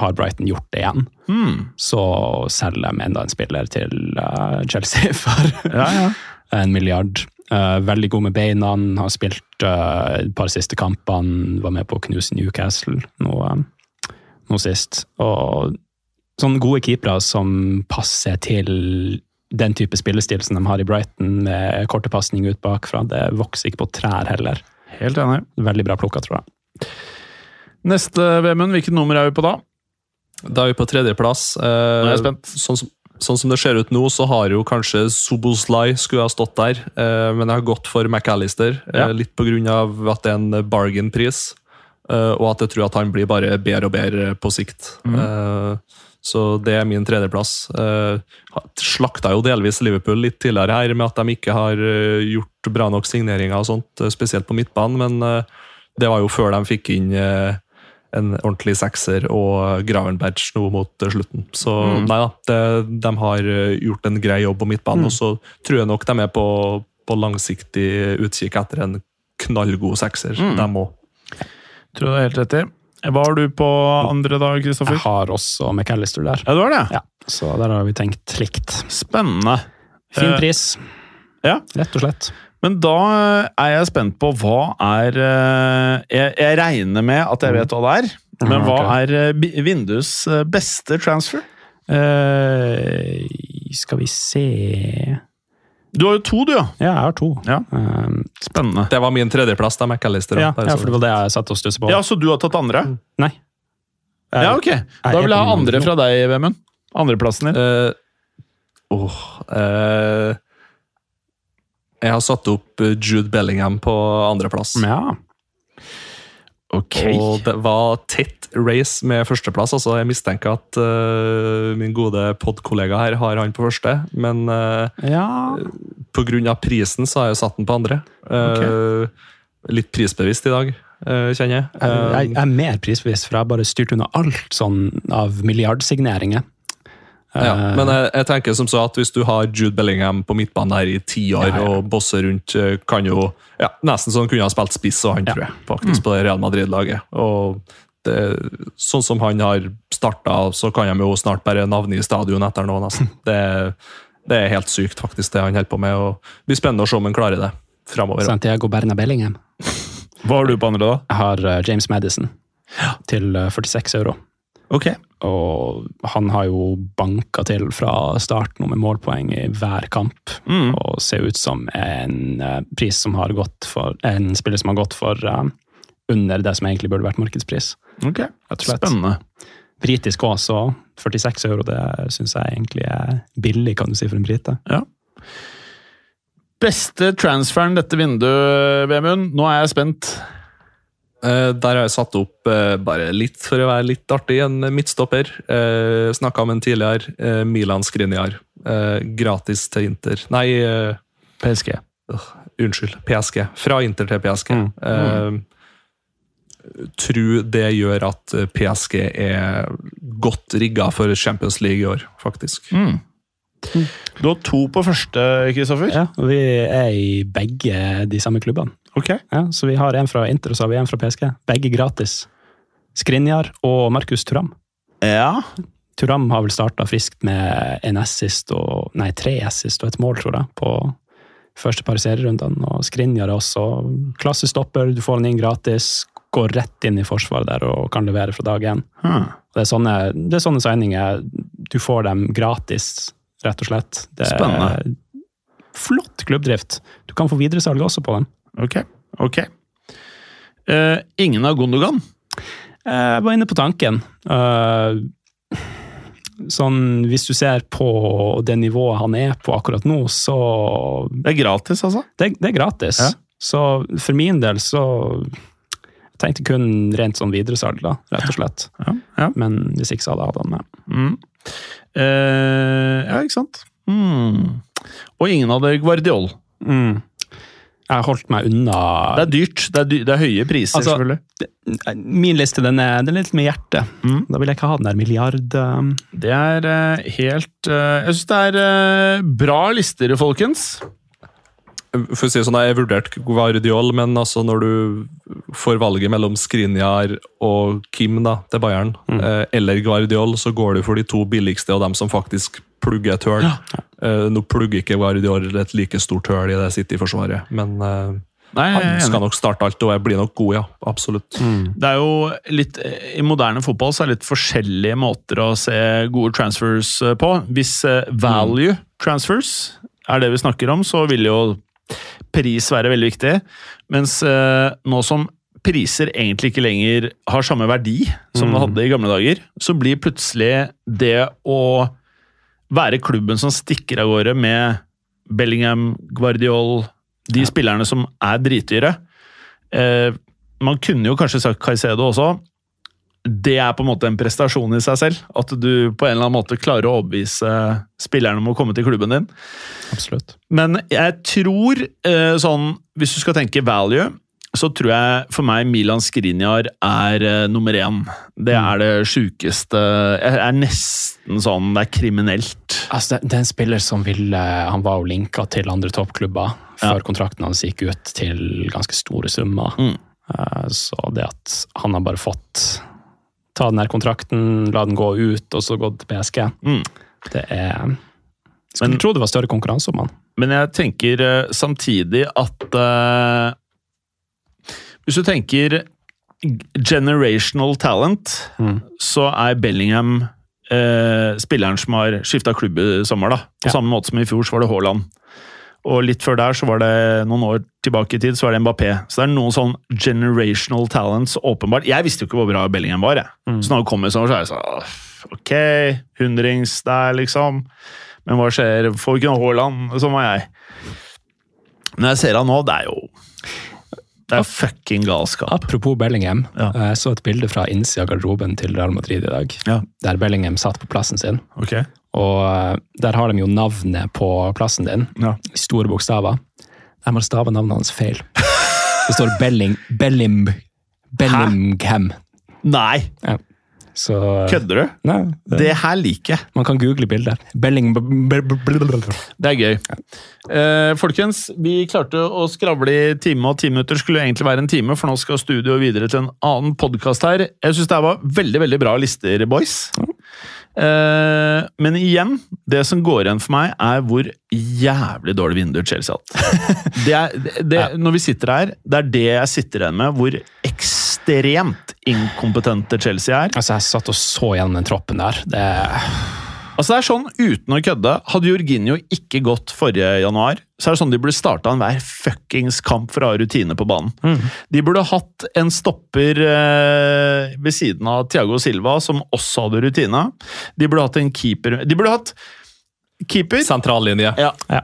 har Brighton gjort det igjen. Hmm. Så selger de enda en spiller til uh, Chelsea [LAUGHS] for Ja, ja. en milliard. Eh, veldig god med beina, han har spilt uh, et par siste kampene, var med på å knuse Newcastle nå, uh, nå sist. Og sånne gode keepere som passer til den type spillestil som de har i Brighton, med korte pasninger ut bakfra, det vokser ikke på trær heller. Helt enig. Veldig bra plukka, tror jeg. Neste, Vemund, hvilket nummer er vi på da? Da er vi på tredjeplass. Eh, Nå er jeg spent. Sånn som, sånn som det ser ut nå, så har jo kanskje Soboslai skulle ha stått der, eh, men jeg har gått for McAllister. Ja. Eh, litt på grunn av at det er en bargain-pris, eh, og at jeg tror at han blir bare bedre og bedre på sikt. Mm. Eh, så det er min tredjeplass. Eh, slakta jo delvis Liverpool litt tidligere her med at de ikke har gjort bra nok signeringer, og sånt, spesielt på midtbanen, men det var jo før de fikk inn en ordentlig sekser og Gravenberch nå mot eh, slutten. Så Mm. nei da, det, de har eh, gjort en grei jobb på midtbanen, og så tror jeg nok de er på, på langsiktig utkikk etter en knallgod sekser, Mm. de òg. Tror du er helt rett i. Hva har du på andre dag, Kristoffer? Jeg har også McAllister der. Ja, du har det? Ja, så der har vi tenkt likt. Spennende. Fin Eh, pris, Ja, rett og slett. Men da er jeg spent på hva er eh, Jeg, jeg regner med at jeg vet hva det er, men Mhm, hva er eh, Vindus eh, beste transfer? Uh, skal vi se Du har jo to, du, ja. Ja, jeg har to. Ja. Eh, Spennende. Det var min tredjeplass, da, McAllister. ja, ja, for det var det jeg satt og stusset på. Ja, Så du har tatt andre? Nei. Ja, ok. Da vil jeg ha andre fra deg, Vemund. Andreplassen din. Uh, åh, eh, jeg har satt opp eh, Jude Bellingham på andreplass. Ja. Okay. Og det var tett race med førsteplass. altså Jeg mistenker at uh, min gode podkollega her har han på første. Men uh, ja. pga. prisen så har jeg satt den på andre. Eh, Litt prisbevisst i dag, uh, kjenner jeg. Jeg, jeg er mer prisbevisst, for jeg har bare styrt unna alt sånn av milliardsigneringer. Ja, Eh, men jeg, jeg tenker som så at hvis du har Jude Bellingham på midtbanen her i ti år Ja, ja. og bosser rundt, eh, kan jo ja, Nesten sånn kunne han spilt spiss, og han Ja. tror jeg, faktisk, på det Real Madrid-laget. Og det, sånn som han har starta, så kan de jo snart bare navne i stadion etter nå, nesten. [LAUGHS] Det, det er helt sykt, faktisk, det han holder på med. og Det blir spennende å se om han klarer det framover. Santiago Berna Bellingham. Hva har du på andre, da? Jeg har eh, James Madison til eh, 46 euro. Ok. Og han har jo banka til fra starten med målpoeng i hver kamp. Mm. Og ser ut som en eh, pris som har gått for En spiller som har gått for uh, under det som egentlig burde vært markedspris. Ok. Spennende. britisk òg, så 46 euro det syns jeg egentlig er billig, kan du si, for en brite. Beste transferen dette vinduet, Vemund? Nå er jeg spent. Eh, der har jeg satt opp, eh, bare litt for å være litt artig, en midtstopper. Eh, Snakka om en tidligere. Milan Skriniar. Eh, gratis til Inter. Nei, PSG. unnskyld. PSG. Fra Inter til PSG. Mm. mm. tror det gjør at PSG er godt rigga for Champions League i år, faktisk. Mm. Du har to på første, Kristoffer. Ja, vi er i begge de samme klubbene. Ok. Ja, så vi har en fra Inter og så har vi en fra PSG. Begge gratis. Skrinjar og Markus Turam. Ja. Turam har vel starta friskt med en assist og Nei, tre assist og et mål, tror jeg, på første par serierundene. Og Skrinjar er også klassestopper, du får han inn gratis. Går rett inn i forsvaret der og kan levere fra dag én. Hmm. Det er sånne, det er sånne signinger. Du får dem gratis, rett og slett. Det er Spennende. Flott klubbdrift. Du kan få videresalg også på dem. Ok. Ok. Uh, ingen av Gondogan? Jeg var inne på tanken. Eh, sånn, hvis du ser på det nivået han er på akkurat nå, så Det er gratis, altså? Det, det er gratis. Ja. Så for min del så Jeg tenkte kun rent sånn videresalg, da, rett og slett. Ja. ja. Men hvis ikke, så hadde jeg hatt han med. Mm. Eh, ja, ikke sant? Mm. Og ingen av dere Guardiol. Mm. Jeg har holdt meg unna Det er dyrt. Det er, dy det er høye priser, Altså, selvfølgelig. Min liste den er, den er litt med hjertet. Mm. Da vil jeg ikke ha den der milliard... um, Det er eh, helt eh, Jeg syns det er eh, bra lister, folkens. For å si sånn, Jeg har vurdert Guardiol, men altså når du får valget mellom Skriniar og Kim da, til Bayern, mm. eller Guardiol, så går du for de to billigste og dem som faktisk plugger et høl. Ja. nå plugger ikke Guardiol et like stort høl i det City-forsvaret, men eh, Nei, han skal nok starte alt, og jeg blir nok god, ja. Absolutt. Det er jo litt I moderne fotball så er det litt forskjellige måter å se gode transfers eh, på. Hvis eh, value transfers er det vi snakker om, så vil jo pris være veldig viktig. Mens eh, nå som priser egentlig ikke lenger har samme verdi som det hadde i gamle dager, så blir plutselig det å være klubben som stikker av gårde med Bellingham, Guardiol, de spillerne som er dritdyre eh, Man kunne jo kanskje sagt Caicedo også. Det er på en måte en prestasjon i seg selv. At du på en eller annen måte klarer å overbevise spillerne om å komme til klubben din. Absolutt. Men jeg tror eh, sånn Hvis du skal tenke value, så tror jeg for meg Milan Skriniar er eh, nummer én. Det er det sjukeste Jeg er nesten sånn Det er kriminelt. Altså, det, det er en spiller som ville Han var jo linka til andre toppklubber før kontrakten hans gikk ut til ganske store summer. Mm. Eh, Så det at han har bare fått ta den her kontrakten, la den gå ut, og så gå til PSG, Mm. det er Skulle tro det var større konkurranse om han. Men jeg tenker eh, samtidig at uh, Hvis du tenker generational talent, Mm. så er Bellingham uh, spilleren som har skifta klubb i sommer. da. På Ja. samme måte som i fjor så var det Haaland. Og litt før der, så var det noen år tilbake i tid, så var det Mbappé. Så det er noen sånn generational talents, åpenbart. Jeg visste jo ikke hvor bra Bellingham var, jeg. Så når han kom i sommer, så er jeg sånn Ok, hundrings der, liksom. Men hva skjer? Får vi ikke noe Haaland? Sånn var jeg. Men jeg ser han nå, det er jo Det er fucking galskap. Apropos Bellingham, Ja. eh, jeg så et bilde fra innsida av garderoben til Real Madrid i dag, Ja. der Bellingham satt på plassen sin. Ok. Og eh, der har de jo navnet på plassen din, Ja. i store bokstaver. De har stava navnet hans feil. Det står Belling, Bellim, Bellingham. Nei! Ja. Så Kødder du? Nei, det, Det her liker jeg. man kan google bildet. Belling... Det er gøy. Eh, folkens, vi klarte å skravle i time og ti minutter. Skulle egentlig være en time, for nå skal studio videre til en annen podkast her. Jeg syns det her var veldig veldig bra lister, boys. Eh, men igjen, det som går igjen for meg, er hvor jævlig dårlig vindu Chelsea har hatt. Det er, det, det, Når vi sitter her, det er det jeg sitter igjen med, hvor ekstremt inkompetente Chelsea er. Altså, jeg satt og så gjennom den troppen der. Det, Altså det er sånn, Uten å kødde, hadde Jorginho ikke gått forrige januar, så er det sånn de burde starta enhver fuckings kamp for å ha rutine på banen. De burde hatt en stopper eh, ved siden av Thiago Silva, som også hadde rutine. De burde hatt en keeper De burde hatt keeper Sentrallinje. ja. Ja.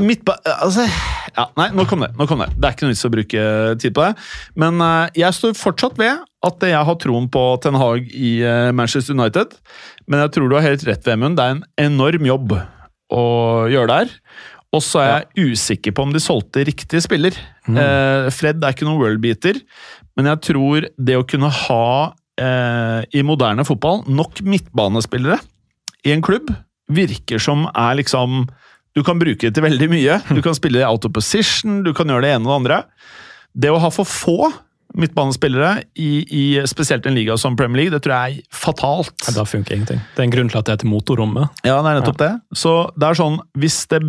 Midtba... Altså ja, Nei, nå kom det. nå kom Det Det er ikke noe vits å bruke tid på det. Men uh, jeg står fortsatt ved at jeg har troen på Ten Hag i uh, Manchester United. Men jeg tror du har helt rett, Vemund. Det er en enorm jobb å gjøre der. Og så er jeg usikker på om de solgte riktig spiller. Eh, Fred er ikke noen worldbeater, men jeg tror det å kunne ha, i moderne fotball, nok midtbanespillere i en klubb virker som er liksom Du kan bruke det til veldig mye. Du kan spille out of position, du kan gjøre det ene og det andre. Det å ha for få midtbanespillere, i, i spesielt en liga som Premier League, det tror jeg er fatalt. Ja, Da funker ingenting. Det er en grunn til at det heter motorrommet. Ja, det er nettopp det. Så det er sånn, hvis det,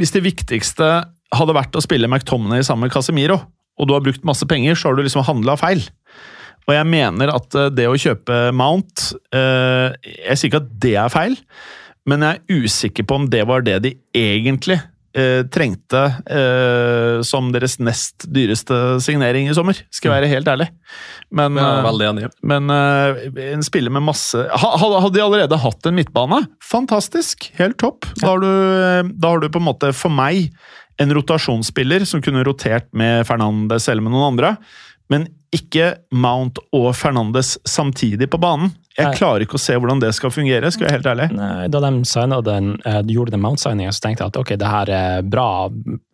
hvis det viktigste hadde vært å spille McTominay sammen med Casemiro, og du har brukt masse penger, så har du liksom handla feil. Og jeg mener at eh, det å kjøpe Mount eh, Jeg sier ikke at det er feil, men jeg er usikker på om det var det de egentlig eh, trengte eh, som deres nest dyreste signering i sommer. Skal jeg være helt ærlig. Men, er eh, men eh, en spiller med masse ha- Hadde hadde de allerede hatt en midtbane? Fantastisk! Helt topp. Da har, du, eh, da har du på en måte, for meg, en rotasjonsspiller som kunne rotert med Fernandes eller med noen andre. Men ikke Mount og Fernandes samtidig på banen. Jeg klarer ikke å se hvordan det skal fungere, skal jeg være helt ærlig. Nei, Da de den, eh, gjorde den Mount-signinga, så tenkte jeg at ok, det her er bra,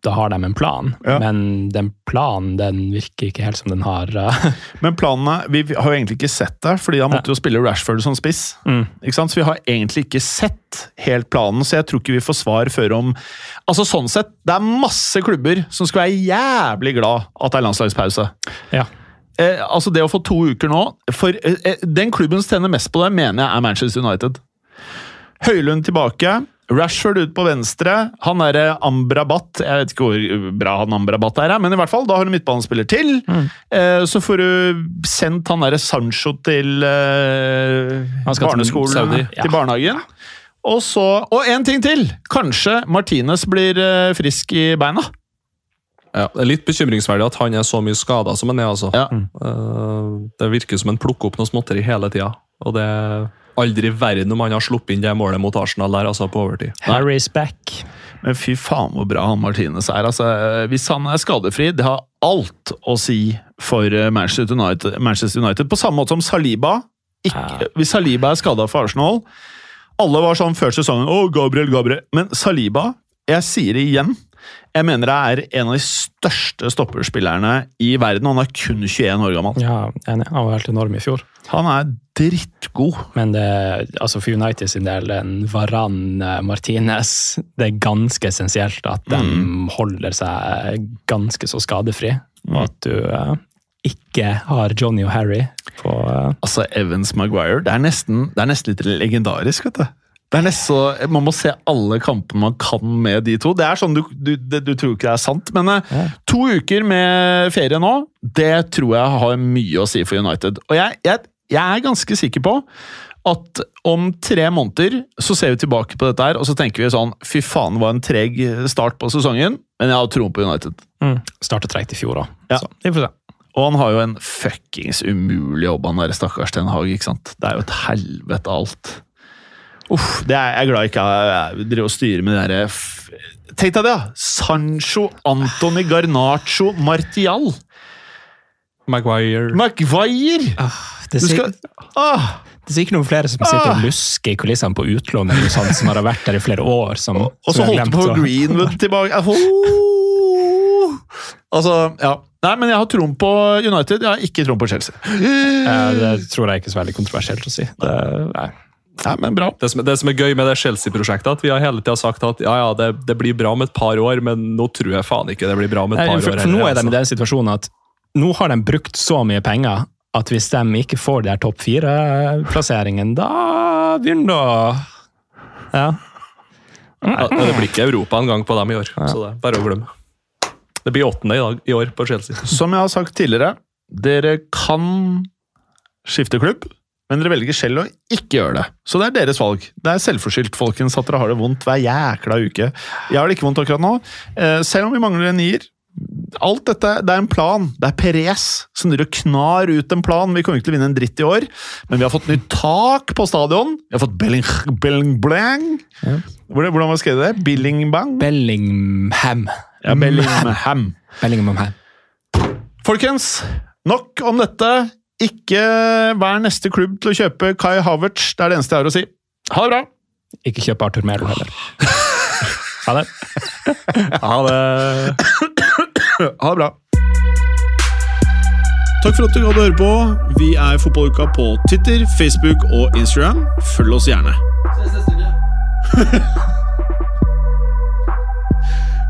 da har de en plan. Ja. Men den planen den virker ikke helt som den har eh, [LAUGHS] Men planene Vi vi har jo egentlig ikke sett det, fordi han måtte jo spille Rashford som spiss. Mm. Ikke sant? Så vi har egentlig ikke sett helt planen, så jeg tror ikke vi får svar før om Altså sånn sett, Det er masse klubber som skal være jævlig glad at det er landslagspause. Ja. Eh, altså Det å få to uker nå For eh, eh, Den klubben som tjener mest på det, mener jeg er Manchester United. Høylund tilbake. Rashford ut på venstre. Han derre Ambrabat Jeg vet ikke hvor bra han Ambrabat er, men i hvert fall, da har du midtbanespiller til. Eh, så får du sendt han derre Sancho til eh, barneskolen, til barneskolen, Saudi. til Ja. barnehagen. Og så Og én ting til! Kanskje Martinez blir eh, frisk i beina. Ja, det er litt bekymringsverdig at han er så mye skada som han er. altså. Ja. Eh, det virker som han plukker opp noe småtteri hele tida. Og det er aldri i verden om han har sluppet inn det målet mot Arsenal der, altså på overtid. Harry's back. Men fy faen hvor bra han Martinez er. Altså, hvis han er skadefri, det har alt å si for eh, Manchester United. Manchester United. På samme måte som Saliba. Ikke, hvis Saliba er skada for Arsenal Alle var sånn før sesongen Å, Gabriel, Gabriel. Men Saliba, jeg sier det igjen Jeg mener det er en av de største stopperspillerne i verden. Han er kun 21 år gammel. Ja. Han var helt enorm i fjor. Han er drittgod. Men det, altså for United sin del, en Varan Martinez Det er ganske essensielt at de holder seg ganske så skadefri. Og at du uh, ikke har Johnny og Harry på uh... Altså, Evans Maguire, det er nesten, det er nesten litt legendarisk, vet du. Det er nesten så, Man må se alle kampene man kan med de to. Det er sånn, Du, du, du tror ikke det er sant, men eh, Ja. to uker med ferie nå, det tror jeg har mye å si for United. Og jeg, jeg, jeg er ganske sikker på at om tre måneder så ser vi tilbake på dette her, og så tenker vi sånn Fy faen, det var en treg start på sesongen, men jeg har troen på United. mm, Startet treigt i fjor òg. Ja. Så vi får se. Og han har jo en fuckings umulig jobb, han der stakkars Ten Hag. ikke sant? Det er jo et helvete alt. Uff, det er jeg er glad jeg ikke jeg driver og styrer med det derre Tenk deg det, da! Sancho, Antony Garnaccio, Martial, Maguire Maguire! Det sier, er, skal ah, det er ikke noen flere som sitter og lusker i kulissene på utlån, eller noe sånt, som har vært der i flere år. Som, Og så som jeg holdt på Greenwood tilbake Oh! Altså, ja. Nei, men jeg har troen på United, jeg har ikke troen på Chelsea. Eh, Det tror jeg ikke er så veldig kontroversielt å si. Det, nei. Nei, men bra. Det som, det som er gøy med det Chelsea-prosjektet, at vi har hele tida sagt at ja, ja, det, det blir bra om et par år, men nå tror jeg faen ikke det blir bra om et Nei, par for, år. for nå er de i altså. den situasjonen at nå har de brukt så mye penger at hvis de ikke får de her topp fire-plasseringen, da begynner det å Ja. Ja, det blir ikke Europa en gang på dem i år, så det er bare å glemme. Det blir åttende i, dag, i år på Chelsea. Som jeg har sagt tidligere, dere kan skifte klubb. Men dere velger selv å ikke gjøre det. Så det er deres valg. Det er selvforskyldt, folkens, at dere har det vondt hver jækla uke. Jeg har det ikke vondt akkurat nå, eh, selv om vi mangler en nier. Alt dette, Det er en plan. Det er Perez som driver knar ut en plan. Vi kommer ikke til å vinne en dritt i år, men vi har fått nytt tak på stadion. Vi har fått Belling... Belling blang. Ja. Hvordan, var var skrevet det? Billingbang? Bellingham. Ja, Bellingham. Bellingham. Folkens, nok om dette. Ikke vær neste klubb til å kjøpe Kai Havertz. Det er det eneste jeg har å si. Ha det bra! Ikke kjøp Arthur Melo heller. [LAUGHS] Ha det. Ha det. Ha det bra. Takk for at du hadde høre på. Vi er Fotballuka på Twitter, Facebook og Instagram. Følg oss gjerne. [LAUGHS]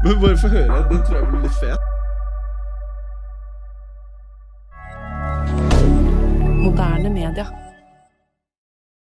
Men bare få høre. Den tror jeg blir litt fet. Moderne media.